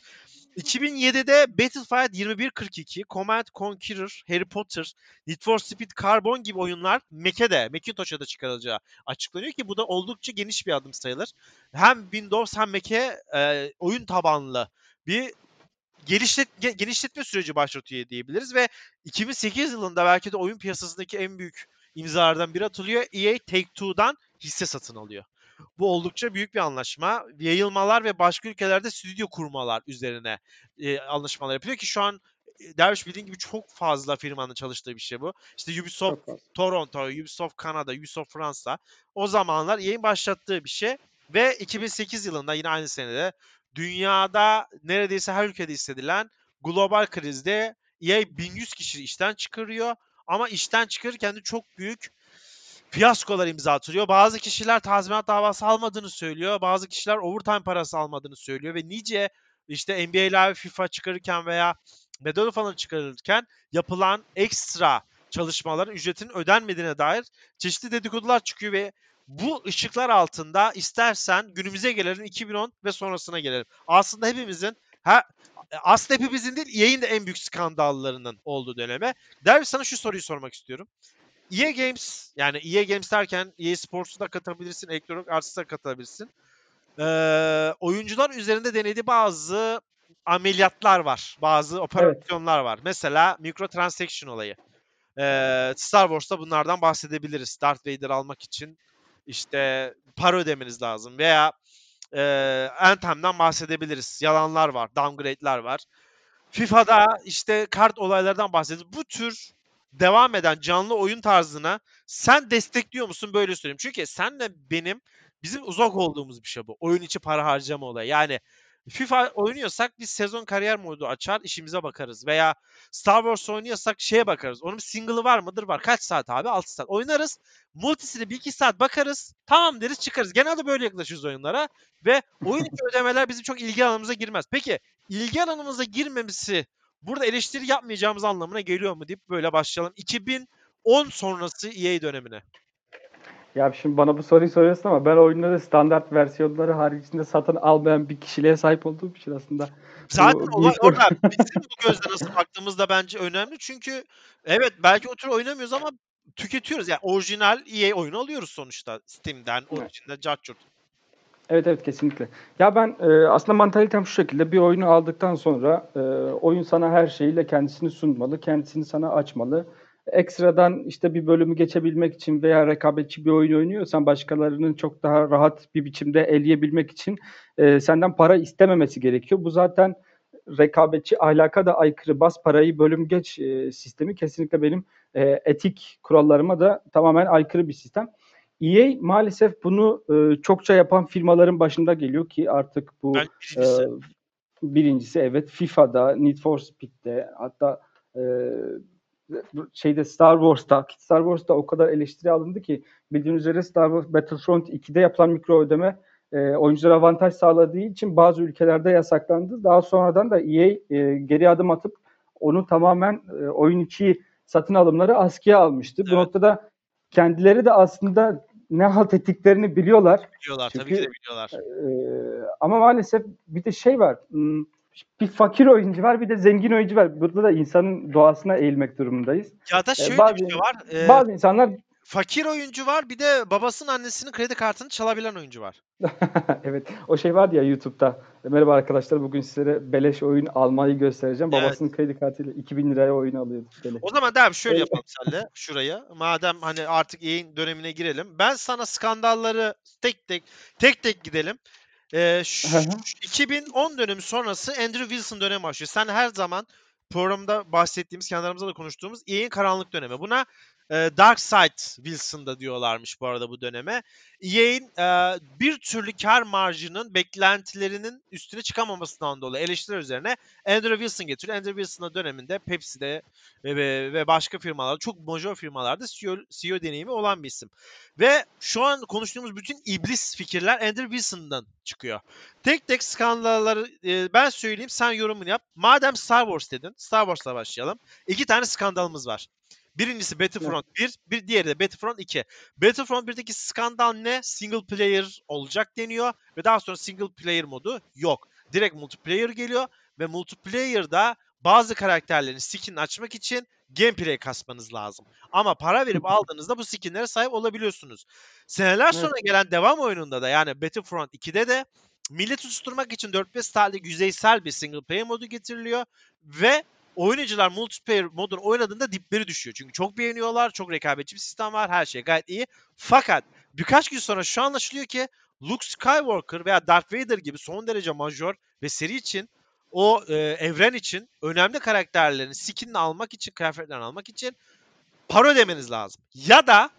2007'de Battlefield 2142, Command Conqueror, Harry Potter, Need for Speed Carbon gibi oyunlar Mac'e de, Macintosh'a da çıkarılacağı açıklanıyor ki bu da oldukça geniş bir adım sayılır. Hem Windows hem Mac'e e, oyun tabanlı bir gelişlet, genişletme süreci başlatıyor diyebiliriz ve 2008 yılında belki de oyun piyasasındaki en büyük imzalardan biri atılıyor. EA Take-Two'dan hisse satın alıyor. Bu oldukça büyük bir anlaşma. Yayılmalar ve başka ülkelerde stüdyo kurmalar üzerine e, anlaşmalar yapıyor ki şu an e, Derviş bildiğin gibi çok fazla firmanın çalıştığı bir şey bu. İşte Ubisoft Toronto, Ubisoft Kanada, Ubisoft Fransa. O zamanlar yayın başlattığı bir şey. Ve 2008 yılında yine aynı senede dünyada neredeyse her ülkede hissedilen global krizde EA 1100 kişi işten çıkarıyor. Ama işten çıkarırken de çok büyük fiyaskolar imza atılıyor. Bazı kişiler tazminat davası almadığını söylüyor. Bazı kişiler overtime parası almadığını söylüyor ve nice işte NBA Live FIFA çıkarırken veya Medal Honor çıkarırken yapılan ekstra çalışmaların ücretinin ödenmediğine dair çeşitli dedikodular çıkıyor ve bu ışıklar altında istersen günümüze gelelim 2010 ve sonrasına gelelim. Aslında hepimizin her aslında hepimizin değil EA'in de en büyük skandallarının olduğu döneme. Derviş sana şu soruyu sormak istiyorum. EA Games yani EA Games derken EA Sports'u da katabilirsin, Electronic Arts'ı da katabilirsin. Ee, oyuncular üzerinde denediği bazı ameliyatlar var. Bazı operasyonlar evet. var. Mesela microtransaction olayı. Ee, Star Wars'ta bunlardan bahsedebiliriz. Darth Vader almak için işte para ödemeniz lazım. Veya e, Anthem'den bahsedebiliriz. Yalanlar var, downgrade'ler var. FIFA'da işte kart olaylardan bahsediyoruz. Bu tür devam eden canlı oyun tarzına sen destekliyor musun böyle söyleyeyim. Çünkü senle benim bizim uzak olduğumuz bir şey bu. Oyun içi para harcama olayı. Yani FIFA oynuyorsak biz sezon kariyer modu açar işimize bakarız. Veya Star Wars oynuyorsak şeye bakarız. Onun bir single'ı var mıdır? Var. Kaç saat abi? 6 saat. Oynarız. Multisini 1-2 saat bakarız. Tamam deriz çıkarız. Genelde böyle yaklaşıyoruz oyunlara. Ve oyun içi ödemeler bizim çok ilgi alanımıza girmez. Peki ilgi alanımıza girmemesi burada eleştiri yapmayacağımız anlamına geliyor mu deyip böyle başlayalım. 2010 sonrası EA dönemine. Ya şimdi bana bu soruyu soruyorsun ama ben oyunları standart versiyonları haricinde satın almayan bir kişiliğe sahip olduğum için aslında. Zaten bu, olay orada. Bizim bu gözle nasıl baktığımızda bence önemli. Çünkü evet belki o tür oynamıyoruz ama tüketiyoruz. Yani orijinal EA oyunu alıyoruz sonuçta Steam'den, orijinal evet. Evet evet kesinlikle. Ya ben e, aslında mantalitem şu şekilde bir oyunu aldıktan sonra e, oyun sana her şeyiyle kendisini sunmalı, kendisini sana açmalı ekstradan işte bir bölümü geçebilmek için veya rekabetçi bir oyun oynuyorsan başkalarının çok daha rahat bir biçimde eleyebilmek için e, senden para istememesi gerekiyor. Bu zaten rekabetçi ahlaka da aykırı bas parayı bölüm geç e, sistemi kesinlikle benim e, etik kurallarıma da tamamen aykırı bir sistem. EA maalesef bunu e, çokça yapan firmaların başında geliyor ki artık bu birincisi. E, birincisi evet FIFA'da, Need for Speed'de hatta e, şeyde Star Wars'ta, Star Wars'ta o kadar eleştiri alındı ki bildiğiniz üzere Star Wars Battlefront 2'de yapılan mikro ödeme e, oyunculara avantaj sağladığı için bazı ülkelerde yasaklandı. Daha sonradan da EA e, geri adım atıp onu tamamen e, oyun içi satın alımları askıya almıştı. Evet. Bu noktada kendileri de aslında ne halt ettiklerini biliyorlar. Biliyorlar Çünkü, tabii ki de biliyorlar. E, ama maalesef bir de şey var. Hmm, bir fakir oyuncu var bir de zengin oyuncu var. Burada da insanın doğasına eğilmek durumundayız. Ya da ee, şöyle bazı, bir şey var. E, bazı insanlar fakir oyuncu var bir de babasının annesinin kredi kartını çalabilen oyuncu var. evet o şey vardı ya YouTube'da. Merhaba arkadaşlar bugün sizlere beleş oyun almayı göstereceğim. Evet. Babasının kredi kartıyla 2000 liraya oyun alıyordu. Beleş. O zaman devam şöyle yapalım senle şuraya. Madem hani artık yayın dönemine girelim. Ben sana skandalları tek tek tek tek gidelim. Ee, şu, 2010 dönemi sonrası Andrew Wilson dönemi başlıyor. Sen her zaman programda bahsettiğimiz, kendi aramızda da konuştuğumuz EA'in karanlık dönemi. Buna e, Dark Side Wilson'da diyorlarmış bu arada bu döneme. EA'in e, bir türlü kar marjının beklentilerinin üstüne çıkamamasından dolayı eleştiriler üzerine Andrew Wilson getiriyor. Andrew Wilson'da döneminde Pepsi'de ve, ve, ve başka firmalarda çok major firmalarda CEO, CEO deneyimi olan bir isim. Ve şu an konuştuğumuz bütün iblis fikirler Andrew Wilson'dan çıkıyor. Tek tek skandalları e, ben söyleyeyim sen yorumunu yap. Madem Star Wars dedin Star Wars'la başlayalım. İki tane skandalımız var. Birincisi Battlefront evet. 1, bir diğeri de Battlefront 2. Battlefront 1'deki skandal ne? Single player olacak deniyor ve daha sonra single player modu yok. Direkt multiplayer geliyor ve multiplayer'da bazı karakterlerin skinini açmak için gameplay kasmanız lazım. Ama para verip aldığınızda bu skinlere sahip olabiliyorsunuz. Seneler sonra evet. gelen devam oyununda da yani Battlefront 2'de de milleti susturmak için 4-5 saatlik yüzeysel bir single player modu getiriliyor ve oyuncular multiplayer modunu oynadığında dipleri düşüyor. Çünkü çok beğeniyorlar, çok rekabetçi bir sistem var, her şey gayet iyi. Fakat birkaç gün sonra şu anlaşılıyor ki Luke Skywalker veya Darth Vader gibi son derece majör ve seri için o e, evren için önemli karakterlerin skinini almak için, kıyafetlerini almak için para ödemeniz lazım. Ya da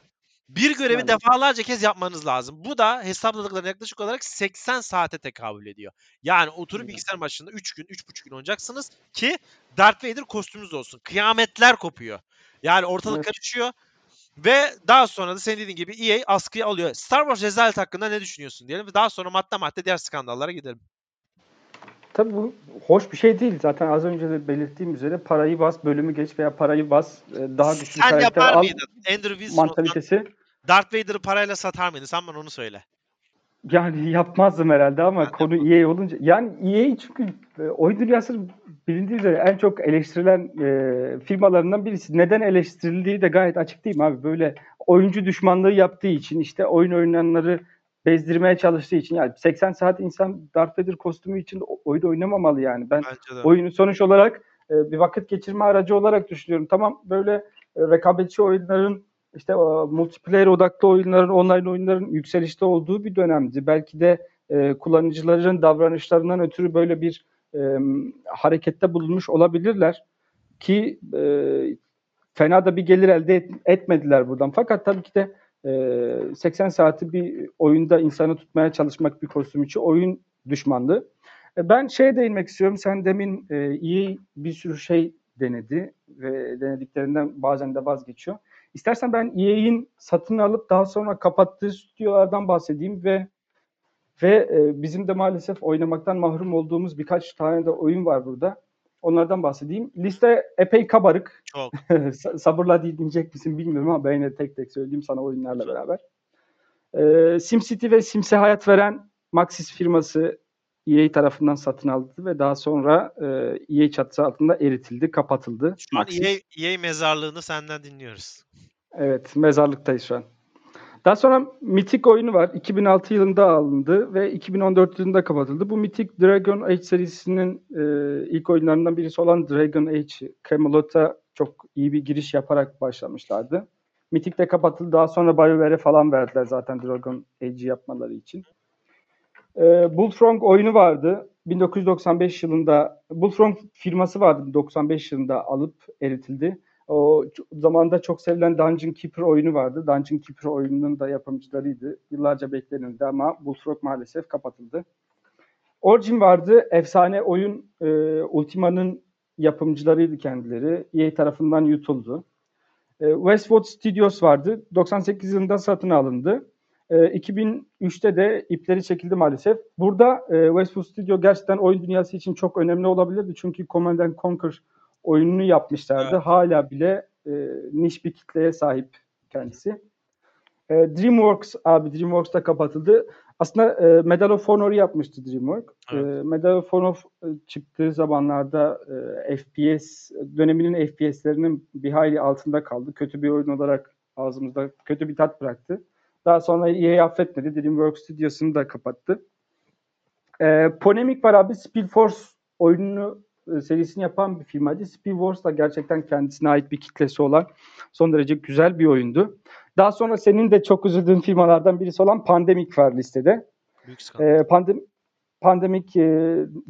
bir görevi yani. defalarca kez yapmanız lazım. Bu da hesapladıkları yaklaşık olarak 80 saate tekabül ediyor. Yani oturup bilgisayar başında 3 gün, 3,5 gün oynayacaksınız ki Darth Vader kostümünüz olsun. Kıyametler kopuyor. Yani ortalık evet. karışıyor. Ve daha sonra da senin dediğin gibi EA askıya alıyor. Star Wars rezalet hakkında ne düşünüyorsun diyelim ve daha sonra madde madde diğer skandallara gidelim. Tabii bu hoş bir şey değil. Zaten az önce de belirttiğim üzere parayı bas, bölümü geç veya parayı bas, e, daha güçlü Sen karakter al. Andrew Wilson mantalitesi. Darth Vader'ı parayla satar mıydın? Sen bana onu söyle. Yani yapmazdım herhalde ama Ben konu EA olunca yani EA çünkü e, oyun dünyasının bilindiği üzere en çok eleştirilen e, firmalarından birisi. Neden eleştirildiği de gayet açık değil mi abi? Böyle oyuncu düşmanlığı yaptığı için işte oyun oynayanları bezdirmeye çalıştığı için yani 80 saat insan Darth Vader kostümü için oyun oynamamalı yani. Ben oyunu sonuç olarak e, bir vakit geçirme aracı olarak düşünüyorum. Tamam böyle rekabetçi oyunların işte multiplayer odaklı oyunların, online oyunların yükselişte olduğu bir dönemdi. Belki de e, kullanıcıların davranışlarından ötürü böyle bir e, harekette bulunmuş olabilirler ki e, fena da bir gelir elde et, etmediler buradan. Fakat tabii ki de e, 80 saati bir oyunda insanı tutmaya çalışmak bir kostüm için oyun düşmanlığı. E, ben şeye değinmek istiyorum. Sen demin e, iyi bir sürü şey denedi ve denediklerinden bazen de vazgeçiyor. İstersen ben EA'in satın alıp daha sonra kapattığı stüdyolardan bahsedeyim ve ve e, bizim de maalesef oynamaktan mahrum olduğumuz birkaç tane de oyun var burada. Onlardan bahsedeyim. Liste epey kabarık. Çok. Sabırla dinleyecek misin bilmiyorum ama ben yine tek tek söyleyeyim sana oyunlarla beraber. Ee, SimCity ve Sims'e hayat veren Maxis firması EA tarafından satın aldı ve daha sonra e, EA çatısı altında eritildi, kapatıldı. Şu an EA, EA mezarlığını senden dinliyoruz. Evet, mezarlıktayız şu an. Daha sonra Mythic oyunu var. 2006 yılında alındı ve 2014 yılında kapatıldı. Bu Mythic Dragon Age serisinin e, ilk oyunlarından birisi olan Dragon Age Camelot'a çok iyi bir giriş yaparak başlamışlardı. Mythic de kapatıldı. Daha sonra BioWare'e falan verdiler zaten Dragon Age'i yapmaları için. E, Bullfrog oyunu vardı. 1995 yılında Bullfrog firması vardı 95 yılında alıp eritildi. O zamanda çok sevilen Dungeon Keeper oyunu vardı. Dungeon Keeper oyununun da yapımcılarıydı. Yıllarca beklenildi ama Bullfrog maalesef kapatıldı. Origin vardı. Efsane oyun e, Ultima'nın yapımcılarıydı kendileri. EA tarafından yutuldu. E, Westwood Studios vardı. 98 yılında satın alındı. E, 2003'te de ipleri çekildi maalesef. Burada e, Westwood Studio gerçekten oyun dünyası için çok önemli olabilirdi. Çünkü Command Conquer oyununu yapmışlardı. Evet. Hala bile e, niş bir kitleye sahip kendisi. E, DreamWorks abi DreamWorks da kapatıldı. Aslında e, Medal of Honor'u yapmıştı DreamWorks. E, evet. E, Medal of Honor e, çıktığı zamanlarda e, FPS döneminin FPS'lerinin bir hayli altında kaldı. Kötü bir oyun olarak ağzımızda kötü bir tat bıraktı. Daha sonra EA affetmedi. DreamWorks stüdyosunu da kapattı. E, polemik var abi. Speedforce oyununu e, serisini yapan bir firmaydı. Speed Wars da gerçekten kendisine ait bir kitlesi olan son derece güzel bir oyundu. Daha sonra senin de çok üzüldüğün firmalardan birisi olan Pandemic var listede. Büyük ee, pandem Pandemic e,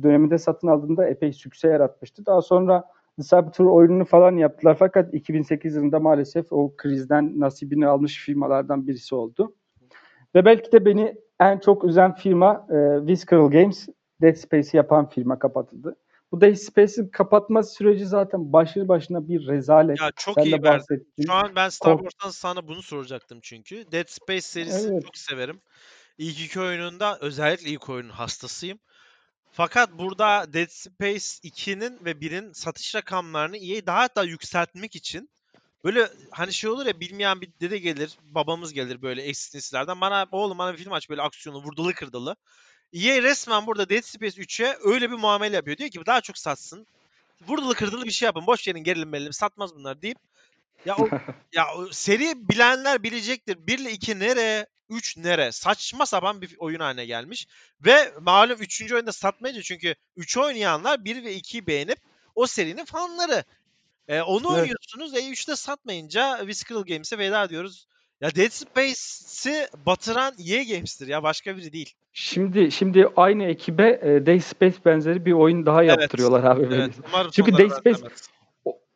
döneminde satın aldığında epey sükse yaratmıştı. Daha sonra Saboteur oyununu falan yaptılar fakat 2008 yılında maalesef o krizden nasibini almış firmalardan birisi oldu. Ve belki de beni en çok üzen firma e, Visceral Games, Dead Space'i yapan firma kapatıldı. Bu Dead Space'in kapatma süreci zaten başlı başına bir rezalet. Ya çok Sen iyi verdin. Şu an ben Star Wars'tan sana bunu soracaktım çünkü. Dead Space serisini evet. çok severim. İlk iki oyununda özellikle ilk oyunun hastasıyım. Fakat burada Dead Space 2'nin ve 1'in satış rakamlarını EA daha da yükseltmek için böyle hani şey olur ya bilmeyen bir dede gelir, babamız gelir böyle eski nesillerden. Bana oğlum bana bir film aç böyle aksiyonlu, vurdulu kırdılı. EA resmen burada Dead Space 3'e öyle bir muamele yapıyor. Diyor ki daha çok satsın. Vurdulu kırdılı bir şey yapın. Boş yerin gerilim belli satmaz bunlar deyip ya o, ya o seri bilenler bilecektir. 1 ile 2 nere? 3 nere? Saçma sapan bir oyun haline gelmiş. Ve malum 3. oyunda satmayınca çünkü 3 oynayanlar 1 ve 2'yi beğenip o serinin fanları. E, onu evet. oynuyorsunuz. E 3'te satmayınca Visceral Games'e veda diyoruz. Ya Dead Space'i batıran EA Games'tir ya başka biri değil. Şimdi şimdi aynı ekibe e, Dead Space benzeri bir oyun daha evet. yaptırıyorlar abi. Evet. Çünkü Dead Space o,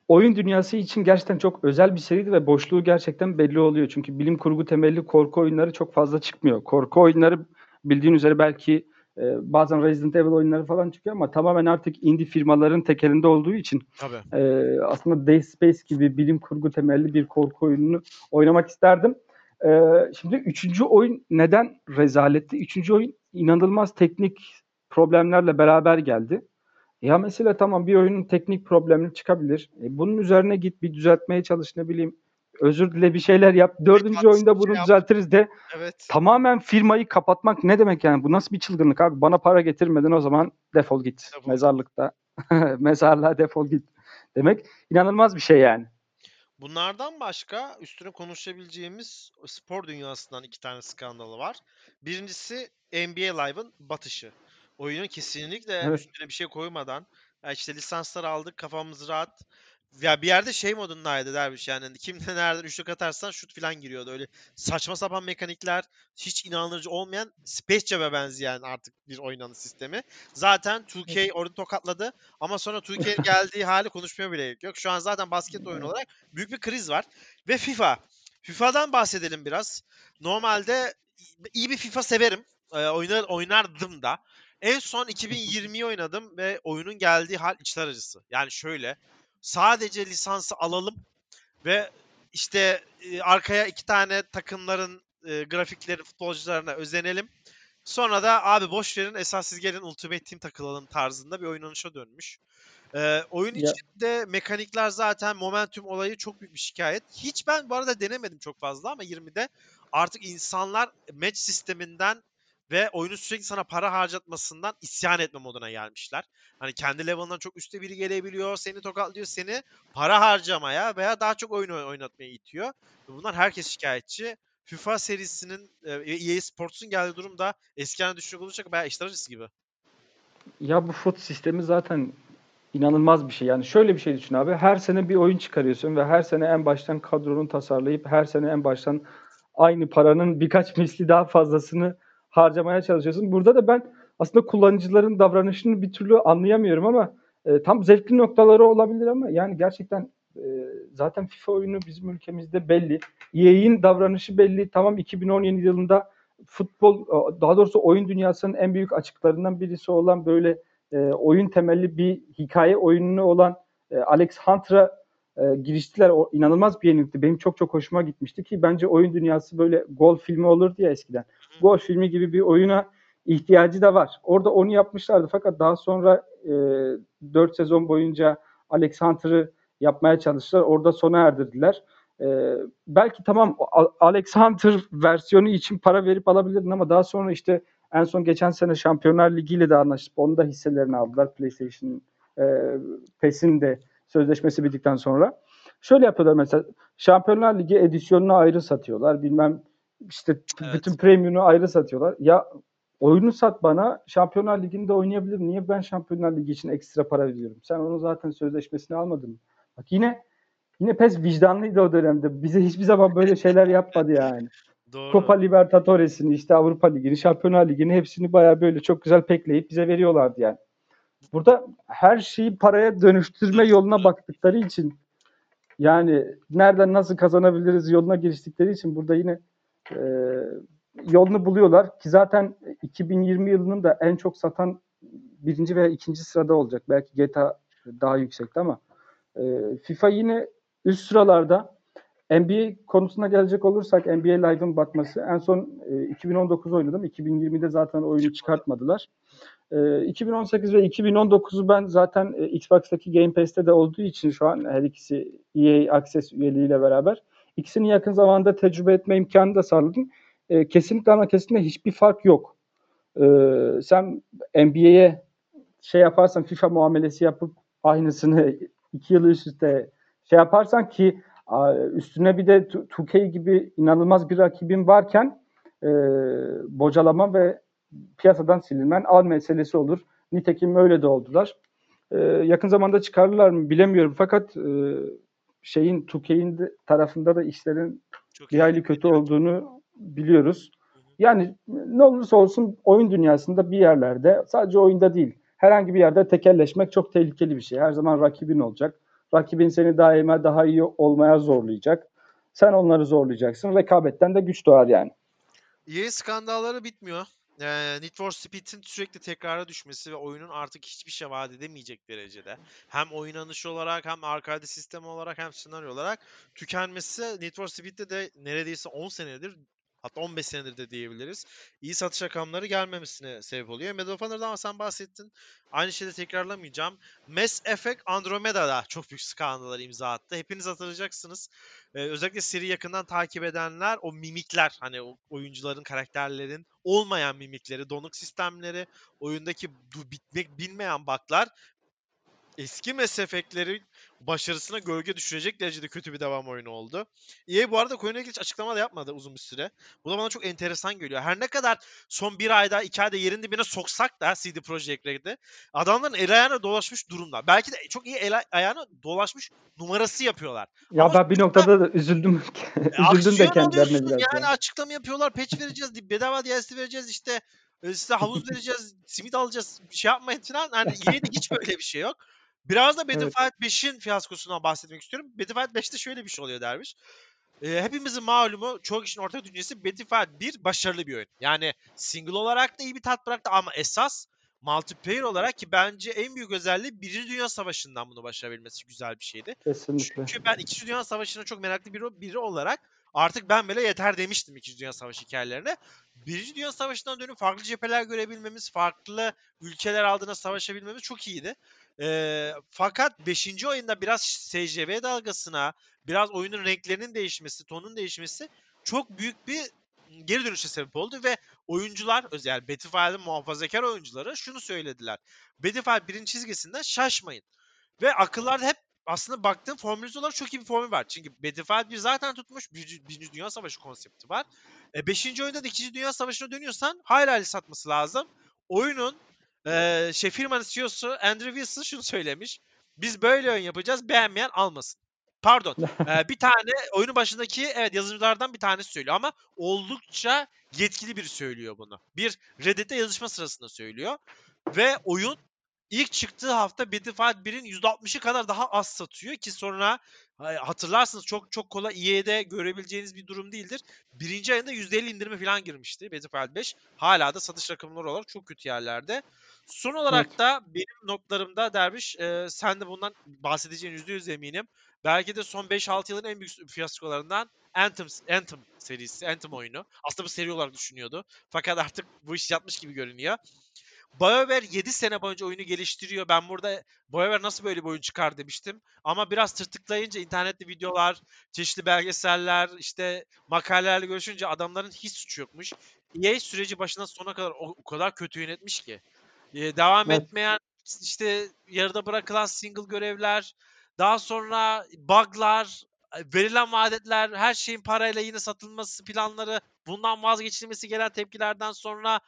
oyun dünyası için gerçekten çok özel bir seriydi ve boşluğu gerçekten belli oluyor. Çünkü bilim kurgu temelli korku oyunları çok fazla çıkmıyor. Korku oyunları bildiğin üzere belki e, bazen Resident Evil oyunları falan çıkıyor ama tamamen artık indie firmaların tekelinde olduğu için Tabii. E, aslında Dead Space gibi bilim kurgu temelli bir korku oyununu oynamak isterdim. E, şimdi üçüncü oyun neden rezaletti? Üçüncü oyun inanılmaz teknik problemlerle beraber geldi. Ya mesela tamam bir oyunun teknik problemi çıkabilir. E, bunun üzerine git bir düzeltmeye çalış ne bileyim özür dile bir şeyler yap. Dördüncü haklısın, oyunda şey bunu yap. düzeltiriz de Evet. tamamen firmayı kapatmak ne demek yani? Bu nasıl bir çılgınlık abi? Bana para getirmeden o zaman defol git. Git. Mezarlıkta. Mezarlığa defol git. Demek inanılmaz bir şey yani. Bunlardan başka üstüne konuşabileceğimiz spor dünyasından iki tane skandalı var. Birincisi NBA Live'ın batışı. Oyunun kesinlikle Evet. üstüne bir şey koymadan ya işte lisanslar aldık kafamız rahat. Ya bir yerde şey modundaydı dermiş yani kim ne nereden üçlük atarsan şut falan giriyordu. Öyle saçma sapan mekanikler hiç inandırıcı olmayan Space Jam'e benzeyen artık bir oynanış sistemi. Zaten 2K orada tokatladı ama sonra 2K'nin geldiği hali konuşmaya bile gerek yok. Şu an zaten basket oyunu olarak büyük bir kriz var. Ve FIFA. FIFA'dan bahsedelim biraz. Normalde iyi bir FIFA severim. Ee, oynar, oynardım da. En son 2020'yi oynadım ve oyunun geldiği hal içler acısı. Yani şöyle. Sadece lisansı alalım ve işte e, arkaya iki tane takımların e, grafikleri futbolcularına özenelim. Sonra da abi boş verin esas siz gelin Ultimate Team takılalım tarzında bir oynanışa dönmüş. Ee, oyun Ya- içinde mekanikler zaten momentum olayı çok büyük bir şikayet. Hiç ben bu arada denemedim çok fazla ama 20'de artık insanlar match sisteminden ve oyunun sürekli sana para harcatmasından isyan etme moduna gelmişler. Hani kendi level'ından çok üstte biri gelebiliyor, seni tokatlıyor, seni para harcamaya veya daha çok oyun oy- oynatmaya itiyor. Bunlar herkes şikayetçi. FIFA serisinin e, ve EA Sports'un geldiği durum da eskiden düşünecek olursak bayağı işler acısı gibi. Ya bu foot sistemi zaten inanılmaz bir şey. Yani şöyle bir şey düşün abi. Her sene bir oyun çıkarıyorsun ve her sene en baştan kadronu tasarlayıp her sene en baştan aynı paranın birkaç misli daha fazlasını harcamaya çalışıyorsun. Burada da ben aslında kullanıcıların davranışını bir türlü anlayamıyorum ama e, tam zevkli noktaları olabilir ama yani gerçekten e, zaten FIFA oyunu bizim ülkemizde belli. EA'in davranışı belli. Tamam 2017 yılında futbol daha doğrusu oyun dünyasının en büyük açıklarından birisi olan böyle e, oyun temelli bir hikaye oyununu olan e, Alex Hunter'a e, giriştiler. O inanılmaz bir yenilikti. Benim çok çok hoşuma gitmişti ki bence oyun dünyası böyle gol filmi olurdu ya eskiden. Gol filmi gibi bir oyuna ihtiyacı da var. Orada onu yapmışlardı fakat daha sonra e, 4 sezon boyunca Alex Hunter'ı yapmaya çalıştılar. Orada sona erdirdiler. E, belki tamam Alex Hunter versiyonu için para verip alabilirdin ama daha sonra işte en son geçen sene Şampiyonlar Ligi ile de anlaşıp onun da hisselerini aldılar. PlayStation e, PES'in de sözleşmesi bittikten sonra. Şöyle yapıyorlar mesela Şampiyonlar Ligi edisyonunu ayrı satıyorlar. Bilmem işte Evet. bütün premium'u ayrı satıyorlar. Ya oyunu sat bana Şampiyonlar Ligi'nde oynayabilir. Niye ben Şampiyonlar Ligi için ekstra para veriyorum? Sen onun zaten sözleşmesini almadın mı? Bak yine yine PES vicdanlıydı o dönemde. Bize hiçbir zaman böyle şeyler yapmadı yani. Doğru. Copa Libertadores'ini, işte Avrupa Ligi'ni, Şampiyonlar Ligi'ni hepsini bayağı böyle çok güzel pekleyip bize veriyorlardı yani. Burada her şeyi paraya dönüştürme yoluna baktıkları için yani nereden nasıl kazanabiliriz yoluna giriştikleri için burada yine e, yolunu buluyorlar ki zaten 2020 yılının da en çok satan birinci veya ikinci sırada olacak. Belki GTA daha yüksekti ama e, FIFA yine üst sıralarda NBA konusuna gelecek olursak NBA Live'ın batması en son e, 2019 oynadım. 2020'de zaten oyunu çıkartmadılar. E, 2018 ve 2019'u ben zaten e, Xbox'taki Game Pass'te de olduğu için şu an her ikisi EA Access üyeliğiyle beraber ikisini yakın zamanda tecrübe etme imkanı da sağladım. E, kesinlikle ama kesinlikle hiçbir fark yok. E, sen NBA'ye şey yaparsan FIFA muamelesi yapıp aynısını iki yıl üst üste şey yaparsan ki üstüne bir de 2K gibi inanılmaz bir rakibin varken e, bocalama ve piyasadan silinmen al meselesi olur. Nitekim öyle de oldular. E, yakın zamanda çıkarırlar mı bilemiyorum fakat e, şeyin 2K'in de- tarafında da işlerin Çok bir hayli kötü olduğunu biliyoruz. Yani ne olursa olsun oyun dünyasında bir yerlerde sadece oyunda değil herhangi bir yerde tekelleşmek çok tehlikeli bir şey. Her zaman rakibin olacak. Rakibin seni daima daha iyi olmaya zorlayacak. Sen onları zorlayacaksın. Rekabetten de güç doğar yani. EA skandalları bitmiyor. Ee, Need for Speed'in sürekli tekrara düşmesi ve oyunun artık hiçbir şey vaat edemeyecek derecede. Hem oynanış olarak hem arcade sistemi olarak hem senaryo olarak tükenmesi Need for Speed'de de neredeyse 10 senedir hatta 15 senedir de diyebiliriz. İyi satış rakamları gelmemesine sebep oluyor. Medal of Honor'dan sen bahsettin. Aynı şeyi de tekrarlamayacağım. Mass Effect Andromeda'da çok büyük skandallar imza attı. Hepiniz hatırlayacaksınız. Ee, özellikle seri yakından takip edenler o mimikler hani o oyuncuların, karakterlerin olmayan mimikleri, donuk sistemleri, oyundaki bitmek bilmeyen baklar eski Mass Effect'lerin başarısına gölge düşürecek derecede kötü bir devam oyunu oldu. EA bu arada ilgili hiç açıklama da yapmadı uzun bir süre. Bu da bana çok enteresan geliyor. Her ne kadar son bir ayda, iki ayda yerin dibine soksak da CD Projekt Red'i adamların el ayağına dolaşmış durumda. Belki de çok iyi el ayağına dolaşmış numarası yapıyorlar. Ya Ama ben bir noktada da üzüldüm. üzüldüm de kendilerine biraz yani ya. açıklama yapıyorlar, patch vereceğiz, bedava DLC vereceğiz işte e, size havuz vereceğiz, simit alacağız, bir şey yapmayın falan. Yani EA'de hiç böyle bir şey yok. Biraz da Evet. Battlefield 5'in fiyaskosundan bahsetmek istiyorum. Battlefield 5'te şöyle bir şey oluyor dermiş. Ee, hepimizin malumu çoğu kişinin ortak düşüncesi Battlefield 1 başarılı bir oyun. Yani single olarak da iyi bir tat bıraktı ama esas multiplayer olarak ki bence en büyük özelliği Birinci Dünya Savaşı'ndan bunu başarabilmesi güzel bir şeydi. Kesinlikle. Çünkü ben İkinci Dünya Savaşı'na çok meraklı biri, biri olarak artık ben bile yeter demiştim İkinci Dünya Savaşı hikayelerine. Birinci Dünya Savaşı'ndan dönüp farklı cepheler görebilmemiz, farklı ülkeler aldığına savaşabilmemiz çok iyiydi. Ee, fakat 5. oyunda biraz SCV dalgasına, biraz oyunun renklerinin değişmesi, tonun değişmesi çok büyük bir geri dönüşe sebep oldu ve oyuncular, özel Battlefield'in muhafazakar oyuncuları şunu söylediler. Battlefield 1'in çizgisinden şaşmayın. Ve akıllarda hep aslında baktığım formülize olarak çok iyi bir formül var. Çünkü Battlefield 1 zaten tutmuş. Birinci, Birinci Dünya Savaşı konsepti var. E, beşinci oyunda da İkinci Dünya Savaşı'na dönüyorsan hayli hayli satması lazım. Oyunun e, şey firmanın CEO'su Andrew Wilson şunu söylemiş. Biz böyle oyun yapacağız. Beğenmeyen almasın. Pardon. e, bir tane oyunun başındaki evet yazılımcılardan bir tanesi söylüyor ama oldukça yetkili biri söylüyor bunu. Bir Reddit'te yazışma sırasında söylüyor. Ve oyun ilk çıktığı hafta Battlefield 1'in %60'ı kadar daha az satıyor ki sonra hatırlarsınız çok çok kolay EA'de görebileceğiniz bir durum değildir. Birinci ayında %50 indirime falan girmişti Battlefield 5. Hala da satış rakamları olarak çok kötü yerlerde. Son olarak Evet. da benim notlarımda Derviş e, sen de bundan bahsedeceğin %100 eminim. Belki de son 5-6 yılın en büyük fiyaskolarından Anthem, Anthem serisi, Anthem oyunu. Aslında bu seri olarak düşünüyordu. Fakat artık bu iş yatmış gibi görünüyor. BioWare 7 sene boyunca oyunu geliştiriyor. Ben burada BioWare nasıl böyle bir oyun çıkar demiştim. Ama biraz tırtıklayınca internette videolar, çeşitli belgeseller, işte makalelerle görüşünce adamların hiç suçu yokmuş. EA süreci başından sona kadar o, o kadar kötü yönetmiş ki. Ee, devam Evet. etmeyen, işte yarıda bırakılan single görevler, daha sonra bug'lar, verilen vaadetler, her şeyin parayla yine satılması planları, bundan vazgeçilmesi gelen tepkilerden sonra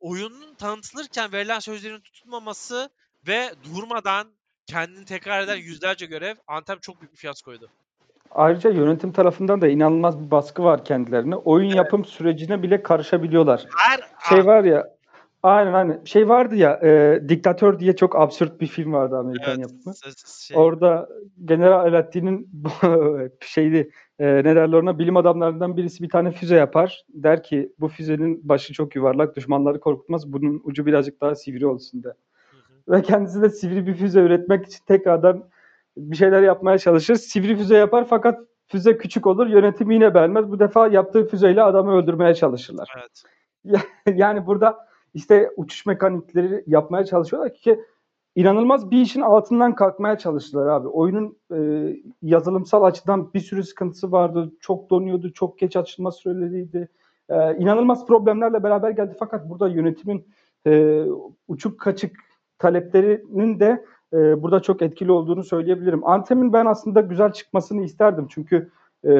oyunun tanıtılırken verilen sözlerin tutulmaması ve durmadan kendini tekrar eden yüzlerce görev Anthem çok büyük bir fiyaskoydu. Ayrıca yönetim tarafından da inanılmaz bir baskı var kendilerine. Oyun Evet. yapım sürecine bile karışabiliyorlar. Her Şey var ya, aynen aynen. Şey vardı ya, e, Diktatör diye çok absürt bir film vardı Amerikan evet, yapımı. şey, Orada General Alaaddin'in şeydi, e, ne derler ona, bilim adamlarından birisi bir tane füze yapar. Der ki bu füzenin başı çok yuvarlak, düşmanları korkutmaz, bunun ucu birazcık daha sivri olsun de. Hı hı. Ve kendisi de sivri bir füze üretmek için tekrardan bir şeyler yapmaya çalışır. Sivri füze yapar fakat füze küçük olur. Yönetimi yine beğenmez. Bu defa yaptığı füzeyle adamı öldürmeye çalışırlar. evet. yani burada işte uçuş mekanikleri yapmaya çalışıyorlar ki inanılmaz bir işin altından kalkmaya çalıştılar abi. Oyunun e, yazılımsal açıdan bir sürü sıkıntısı vardı. Çok donuyordu, çok geç açılma süreleriydi. E, inanılmaz problemlerle beraber geldi fakat burada yönetimin e, uçuk kaçık taleplerinin de e, burada çok etkili olduğunu söyleyebilirim. Anthem'in ben aslında güzel çıkmasını isterdim çünkü e,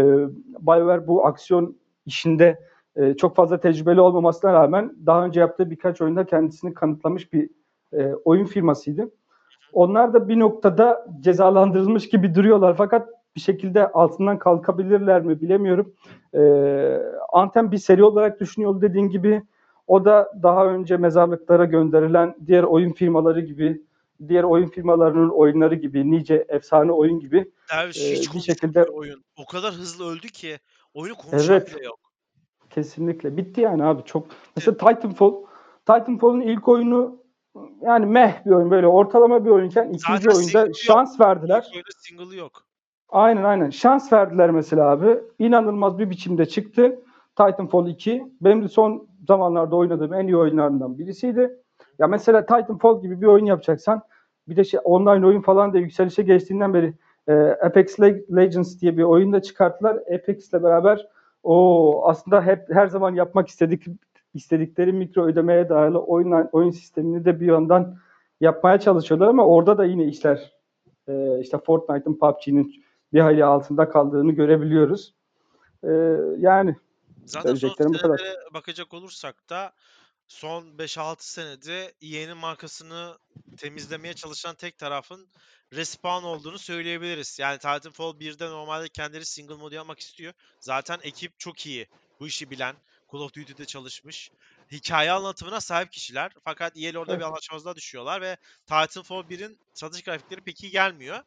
BioWare bu aksiyon işinde e, çok fazla tecrübeli olmamasına rağmen daha önce yaptığı birkaç oyunda kendisini kanıtlamış bir e, oyun firmasıydı. Onlar da bir noktada cezalandırılmış gibi duruyorlar fakat bir şekilde altından kalkabilirler mi bilemiyorum. E, Anthem bir seri olarak düşünüyor dediğin gibi. O da daha önce mezarlıklara gönderilen diğer oyun firmaları gibi, diğer oyun firmalarının oyunları gibi, nice efsane oyun gibi Derviş e, hiç bir şekilde oyun. O kadar hızlı öldü ki oyunu konuşan Evet. bile yok. Kesinlikle. Bitti yani abi çok. Mesela Titanfall. Titanfall'un ilk oyunu yani meh bir oyun böyle ortalama bir oyunken ikinci Zaten oyunda single yok. şans verdiler. İlk oyunda single yok. Aynen aynen. Şans verdiler mesela abi. İnanılmaz bir biçimde çıktı. Titanfall 2 benim de son zamanlarda oynadığım en iyi oyunlarından birisiydi. Ya mesela Titanfall gibi bir oyun yapacaksan bir de şey, online oyun falan da yükselişe geçtiğinden beri e, Apex Legends diye bir oyun da çıkarttılar. Apex ile beraber o aslında hep her zaman yapmak istedik istedikleri mikro ödemeye dayalı oyun oyun sistemini de bir yandan yapmaya çalışıyorlar ama orada da yine işler e, işte Fortnite'ın PUBG'nin bir hayli altında kaldığını görebiliyoruz. E, yani Zaten son bu kadar. bakacak olursak da son 5-6 senede EA'nin markasını temizlemeye çalışan tek tarafın Respawn olduğunu söyleyebiliriz. Yani Titanfall 1'de normalde kendileri single modu yapmak istiyor. Zaten ekip çok iyi. Bu işi bilen, Call of Duty'de çalışmış. Hikaye anlatımına sahip kişiler. Fakat EA orada evet. bir anlaşmazlığa düşüyorlar ve Titanfall 1'in satış grafikleri pek iyi gelmiyor.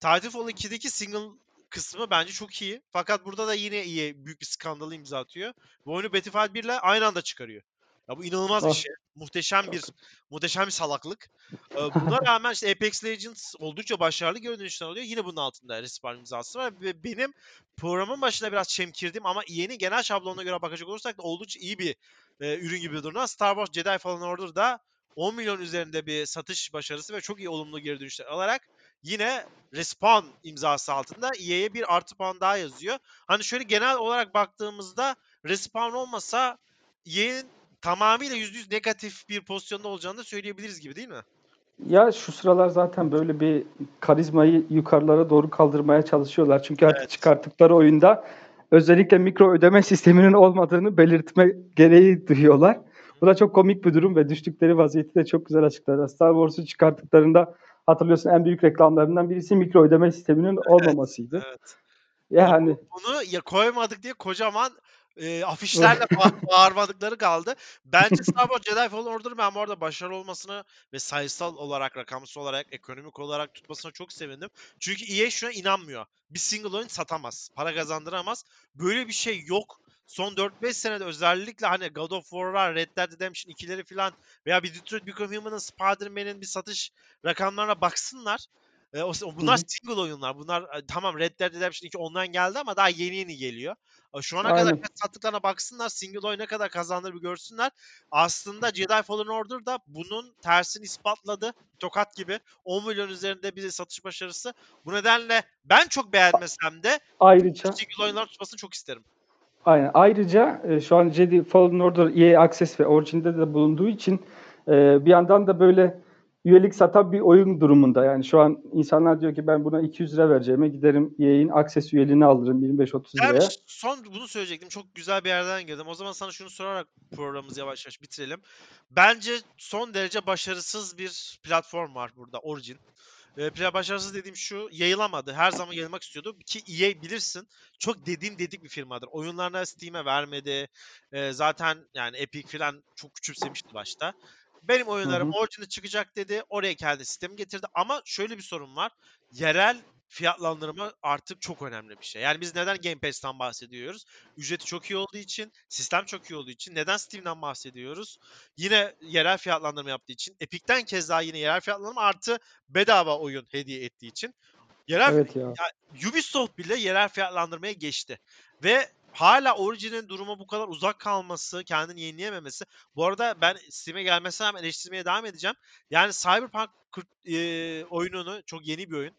Titanfall 2'deki single kısmı bence çok iyi. Fakat burada da yine iyi büyük bir skandalı imza atıyor. Bu oyunu Battlefield 1 ile aynı anda çıkarıyor. Ya bu inanılmaz bir ah. şey. Muhteşem bir muhteşem bir salaklık. Ee, buna rağmen işte Apex Legends oldukça başarılı görünüşler oluyor. Yine bunun altında Respawn imzası var. Ve benim programın başına biraz çemkirdim ama EA'nin genel şablonuna göre bakacak olursak da oldukça iyi bir e, ürün gibi duruyor. Star Wars Jedi Fallen Order'da 10 milyon üzerinde bir satış başarısı ve çok iyi olumlu geri dönüşler alarak yine Respawn imzası altında EA'ye bir artı puan daha yazıyor. Hani şöyle genel olarak baktığımızda Respawn olmasa EA'nin tamamıyla %100 negatif bir pozisyonda olacağını da söyleyebiliriz gibi değil mi? Ya şu sıralar zaten böyle bir karizmayı yukarılara doğru kaldırmaya çalışıyorlar. Çünkü artık evet. çıkarttıkları oyunda özellikle mikro ödeme sisteminin olmadığını belirtme gereği duyuyorlar. Bu da çok komik bir durum ve düştükleri vaziyeti de çok güzel açıkladılar. Star Wars'u çıkarttıklarında hatırlıyorsun en büyük reklamlarından birisi mikro ödeme sisteminin olmamasıydı. Evet. Yani bunu ya koymadık diye kocaman e, afişlerle ba- bağırmadıkları kaldı. Bence Star Wars Jedi Fallen Order'ı ben bu arada başarılı olmasını ve sayısal olarak, rakamsal olarak, ekonomik olarak tutmasına çok sevindim. Çünkü EA şuna inanmıyor. Bir single oyun satamaz, para kazandıramaz. Böyle bir şey yok. Son 4-5 senede özellikle hani God of War'lar, Red Dead Redemption 2'leri falan veya bir Detroit Become Human'ın, Spider-Man'in bir satış rakamlarına baksınlar. E, o, bunlar Hı-hı. single oyunlar. Bunlar tamam Red Dead Redemption 2 online geldi ama daha yeni yeni geliyor. Şu ana Aynen. kadar sattıklarına baksınlar. Single oyun ne kadar kazandır bir görsünler. Aslında Jedi Fallen Order da bunun tersini ispatladı. Tokat gibi 10 milyon üzerinde bir satış başarısı. Bu nedenle ben çok beğenmesem de ayrıca single oyunlar tutmasını çok isterim. Aynen. Ayrıca şu an Jedi Fallen Order EA Access ve Origin'de de bulunduğu için bir yandan da böyle üyelik satan bir oyun durumunda. Yani şu an insanlar diyor ki ben buna 200 lira vereceğime giderim yayın Access üyeliğini alırım 25-30 liraya. Yani son bunu söyleyecektim. Çok güzel bir yerden girdim. O zaman sana şunu sorarak programımızı yavaş yavaş bitirelim. Bence son derece başarısız bir platform var burada Origin. E, başarısız dediğim şu yayılamadı. Her zaman yayılmak istiyordu. Ki EA bilirsin çok dediğim dedik bir firmadır. Oyunlarına Steam'e vermedi. E, zaten yani Epic falan çok küçümsemişti başta. Benim oyunlarım orijinali çıkacak dedi. Oraya kendi sistemi getirdi. Ama şöyle bir sorun var. Yerel fiyatlandırma artık çok önemli bir şey. Yani biz neden Game Pass'tan bahsediyoruz? Ücreti çok iyi olduğu için, sistem çok iyi olduğu için. Neden Steam'den bahsediyoruz? Yine yerel fiyatlandırma yaptığı için. Epic'ten kez daha yine yerel fiyatlandırma artı bedava oyun hediye ettiği için. Yerel evet ya. ya Ubisoft bile yerel fiyatlandırmaya geçti. Ve hala Origin'in durumu bu kadar uzak kalması, kendini yenileyememesi. Bu arada ben Steam'e gelmesine rağmen eleştirmeye devam edeceğim. Yani Cyberpunk 40, e, oyununu çok yeni bir oyun.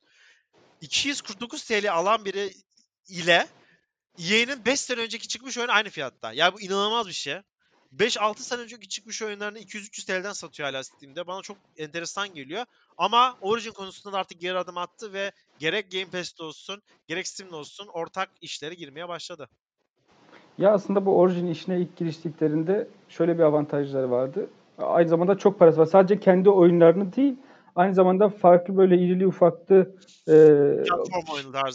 249 TL alan biri ile EA'nin 5 sene önceki çıkmış oyun aynı fiyatta. Yani bu inanılmaz bir şey. 5-6 sene önceki çıkmış oyunlarını 200-300 TL'den satıyor hala Steam'de. Bana çok enteresan geliyor. Ama Origin konusunda da artık geri adım attı ve gerek Game Pass'te olsun, gerek Steam'de olsun ortak işlere girmeye başladı. Ya aslında bu Origin işine ilk giriştiklerinde şöyle bir avantajları vardı. Aynı zamanda çok parası var. Sadece kendi oyunlarını değil, aynı zamanda farklı böyle irili ufaklı e,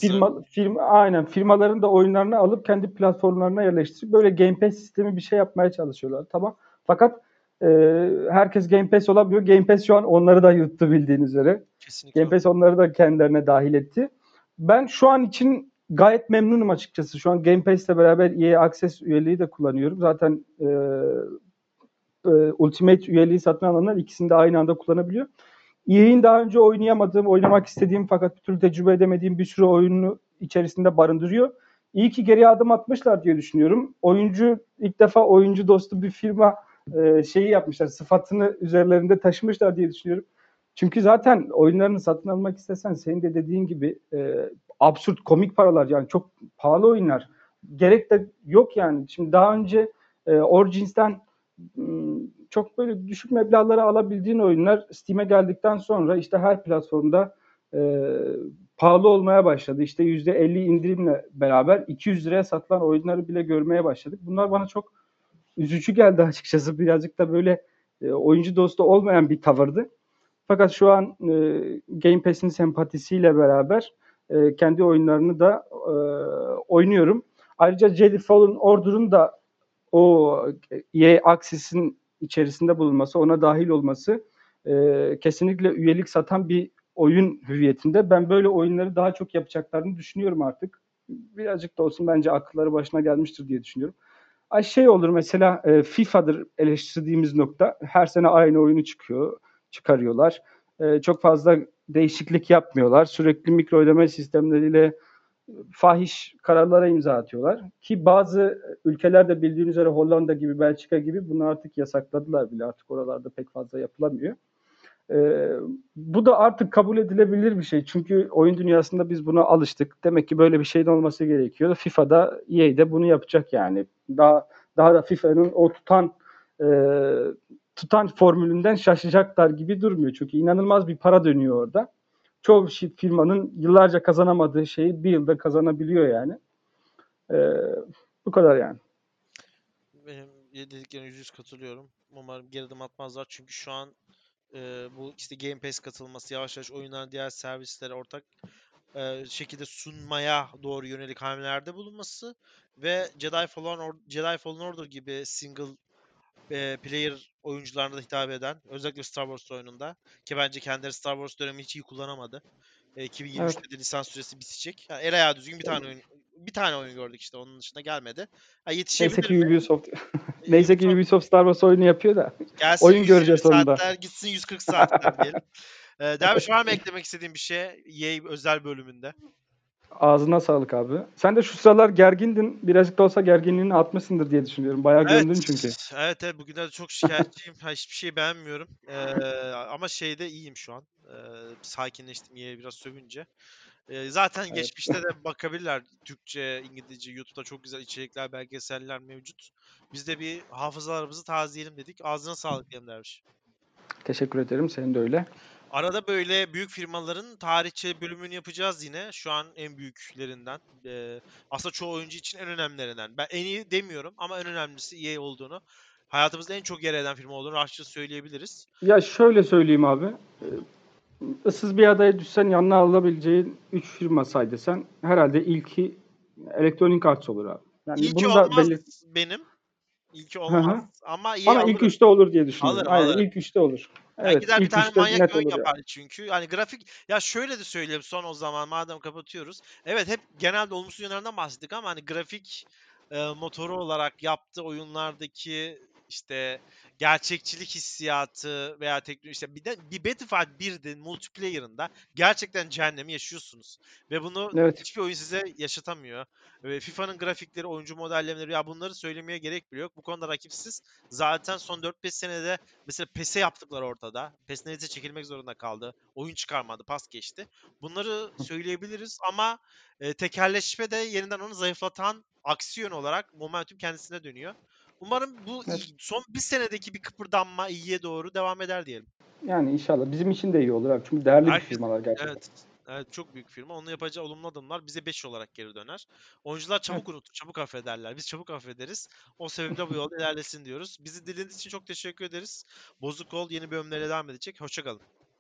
firma, firma, aynen firmaların da oyunlarını alıp kendi platformlarına yerleştirip böyle Game Pass sistemi bir şey yapmaya çalışıyorlar. Tamam. Fakat e, herkes Game Pass olabiliyor. Game Pass şu an onları da yuttu bildiğin üzere. Kesinlikle. Game Pass onları da kendilerine dahil etti. Ben şu an için gayet memnunum açıkçası. Şu an Game Pass'le beraber EA Access üyeliği de kullanıyorum. Zaten e, e, Ultimate üyeliği satın alanlar ikisini de aynı anda kullanabiliyor. EA'in daha önce oynayamadığım, oynamak istediğim fakat bir türlü tecrübe edemediğim bir sürü oyunu içerisinde barındırıyor. iyi ki geriye adım atmışlar diye düşünüyorum. Oyuncu ilk defa oyuncu dostu bir firma e, şeyi yapmışlar. Sıfatını üzerlerinde taşımışlar diye düşünüyorum. Çünkü zaten oyunlarını satın almak istesen senin de dediğin gibi e, absürt komik paralar yani çok pahalı oyunlar. Gerek de yok yani. Şimdi daha önce e, Origins'ten ım, çok böyle düşük meblağlara alabildiğin oyunlar Steam'e geldikten sonra işte her platformda e, pahalı olmaya başladı. İşte %50 indirimle beraber 200 liraya satılan oyunları bile görmeye başladık. Bunlar bana çok üzücü geldi açıkçası. Birazcık da böyle e, oyuncu dostu olmayan bir tavırdı. Fakat şu an e, Game Pass'in sempatisiyle beraber e, kendi oyunlarını da e, oynuyorum. Ayrıca Jedi Fallen Order'ın da o EA Access'in içerisinde bulunması, ona dahil olması e, kesinlikle üyelik satan bir oyun hüviyetinde. Ben böyle oyunları daha çok yapacaklarını düşünüyorum artık. Birazcık da olsun bence akılları başına gelmiştir diye düşünüyorum. Ay şey olur mesela e, FIFA'dır eleştirdiğimiz nokta. Her sene aynı oyunu çıkıyor, çıkarıyorlar. E, çok fazla değişiklik yapmıyorlar. Sürekli mikro ödeme sistemleriyle fahiş kararlara imza atıyorlar. Ki bazı ülkelerde bildiğiniz üzere Hollanda gibi, Belçika gibi bunu artık yasakladılar bile. Artık oralarda pek fazla yapılamıyor. Ee, bu da artık kabul edilebilir bir şey. Çünkü oyun dünyasında biz buna alıştık. Demek ki böyle bir şeyin olması gerekiyor. FIFA'da, EA'de bunu yapacak yani. Daha daha da FIFA'nın o tutan e, tutan formülünden şaşacaklar gibi durmuyor. Çünkü inanılmaz bir para dönüyor orada. Çoğu firmanın yıllarca kazanamadığı şeyi bir yılda kazanabiliyor yani. Ee, bu kadar yani. Benim dediklerine yüz yüz katılıyorum. Umarım geri adım atmazlar çünkü şu an e, bu işte Game Pass katılması, yavaş yavaş oyunların diğer servislere ortak e, şekilde sunmaya doğru yönelik hamlelerde bulunması ve Jedi Fallen, Or- Jedi Fallen Order gibi single e, player oyuncularına da hitap eden özellikle Star Wars oyununda ki bence kendileri Star Wars dönemi hiç iyi kullanamadı. E, 2023'te Evet. de lisans süresi bitecek. Yani el ayağı düzgün bir tane oyun bir tane oyun gördük işte onun dışında gelmedi. Ha, Neyse yetişebilir ki? Ubisoft Neyse ki Ubisoft Star Wars oyunu yapıyor da. Gelsin Oyun 120 göreceğiz sonunda. saatler, gitsin 140 saatler diyelim. Ee, Derviş var mı eklemek istediğin bir şey EA özel bölümünde? Ağzına sağlık abi. Sen de şu sıralar gergindin. Birazcık da olsa gerginliğini atmışsındır diye düşünüyorum. Bayağı gömdün çünkü. Evet, evet bugünlerde çok şikayetçiyim. Hiçbir şey beğenmiyorum. Ee, ama şeyde iyiyim şu an. Ee, sakinleştim EA'ye biraz sövünce. Ee, zaten Evet. geçmişte de bakabilirler. Türkçe, İngilizce, YouTube'da çok güzel içerikler, belgeseller mevcut. Biz de bir hafızalarımızı tazeleyelim dedik. Ağzına sağlık diyelim Derviş. Teşekkür ederim. Senin de öyle. Arada böyle büyük firmaların tarihçe bölümünü yapacağız yine. Şu an en büyüklerinden. Ee, aslında çoğu oyuncu için en önemlilerinden. Ben en iyi demiyorum ama en önemlisi EA olduğunu. Hayatımızda en çok yer eden firma olduğunu rahatça söyleyebiliriz. Ya şöyle söyleyeyim abi. Issız bir adaya düşsen yanına alabileceğin 3 firma say desen herhalde ilki Electronic Arts olur abi. Yani İlki bunu da olmaz benim. İlki olmaz. ama EA Ama alır. ilk üçte olur diye düşünüyorum. Alırım, Aynen alırım. ilk üçte olur. Yani Evet, gider bir tane manyak ya. yapar çünkü. Yani grafik ya şöyle de söyleyelim son o zaman madem kapatıyoruz. Evet hep genelde olumsuz yönlerinden bahsettik ama hani grafik e, motoru olarak yaptığı oyunlardaki işte gerçekçilik hissiyatı veya teknoloji işte bir de bir Battlefield 1'din multiplayer'ında gerçekten cehennemi yaşıyorsunuz. Ve bunu Evet. hiçbir oyun size yaşatamıyor. Ve FIFA'nın grafikleri, oyuncu modellemeleri ya bunları söylemeye gerek bile yok. Bu konuda rakipsiz. Zaten son 4-5 senede mesela PES'e yaptıkları ortada. PES Netz'e çekilmek zorunda kaldı. Oyun çıkarmadı, pas geçti. Bunları söyleyebiliriz ama e, tekerleşme de yeniden onu zayıflatan aksiyon olarak momentum kendisine dönüyor. Umarım bu Evet. son bir senedeki bir kıpırdanma iyiye doğru devam eder diyelim. Yani inşallah bizim için de iyi olur abi. Çünkü değerli bir Herkes- firmalar gerçekten. Evet. Evet çok büyük firma. Onun yapacağı olumlu adımlar bize 5 olarak geri döner. Oyuncular çabuk unutur, çabuk affederler. Biz çabuk affederiz. O sebeple bu yolda ilerlesin diyoruz. Bizi dinlediğiniz için çok teşekkür ederiz. Bozuk Ol yeni bölümlere devam edecek. Hoşçakalın.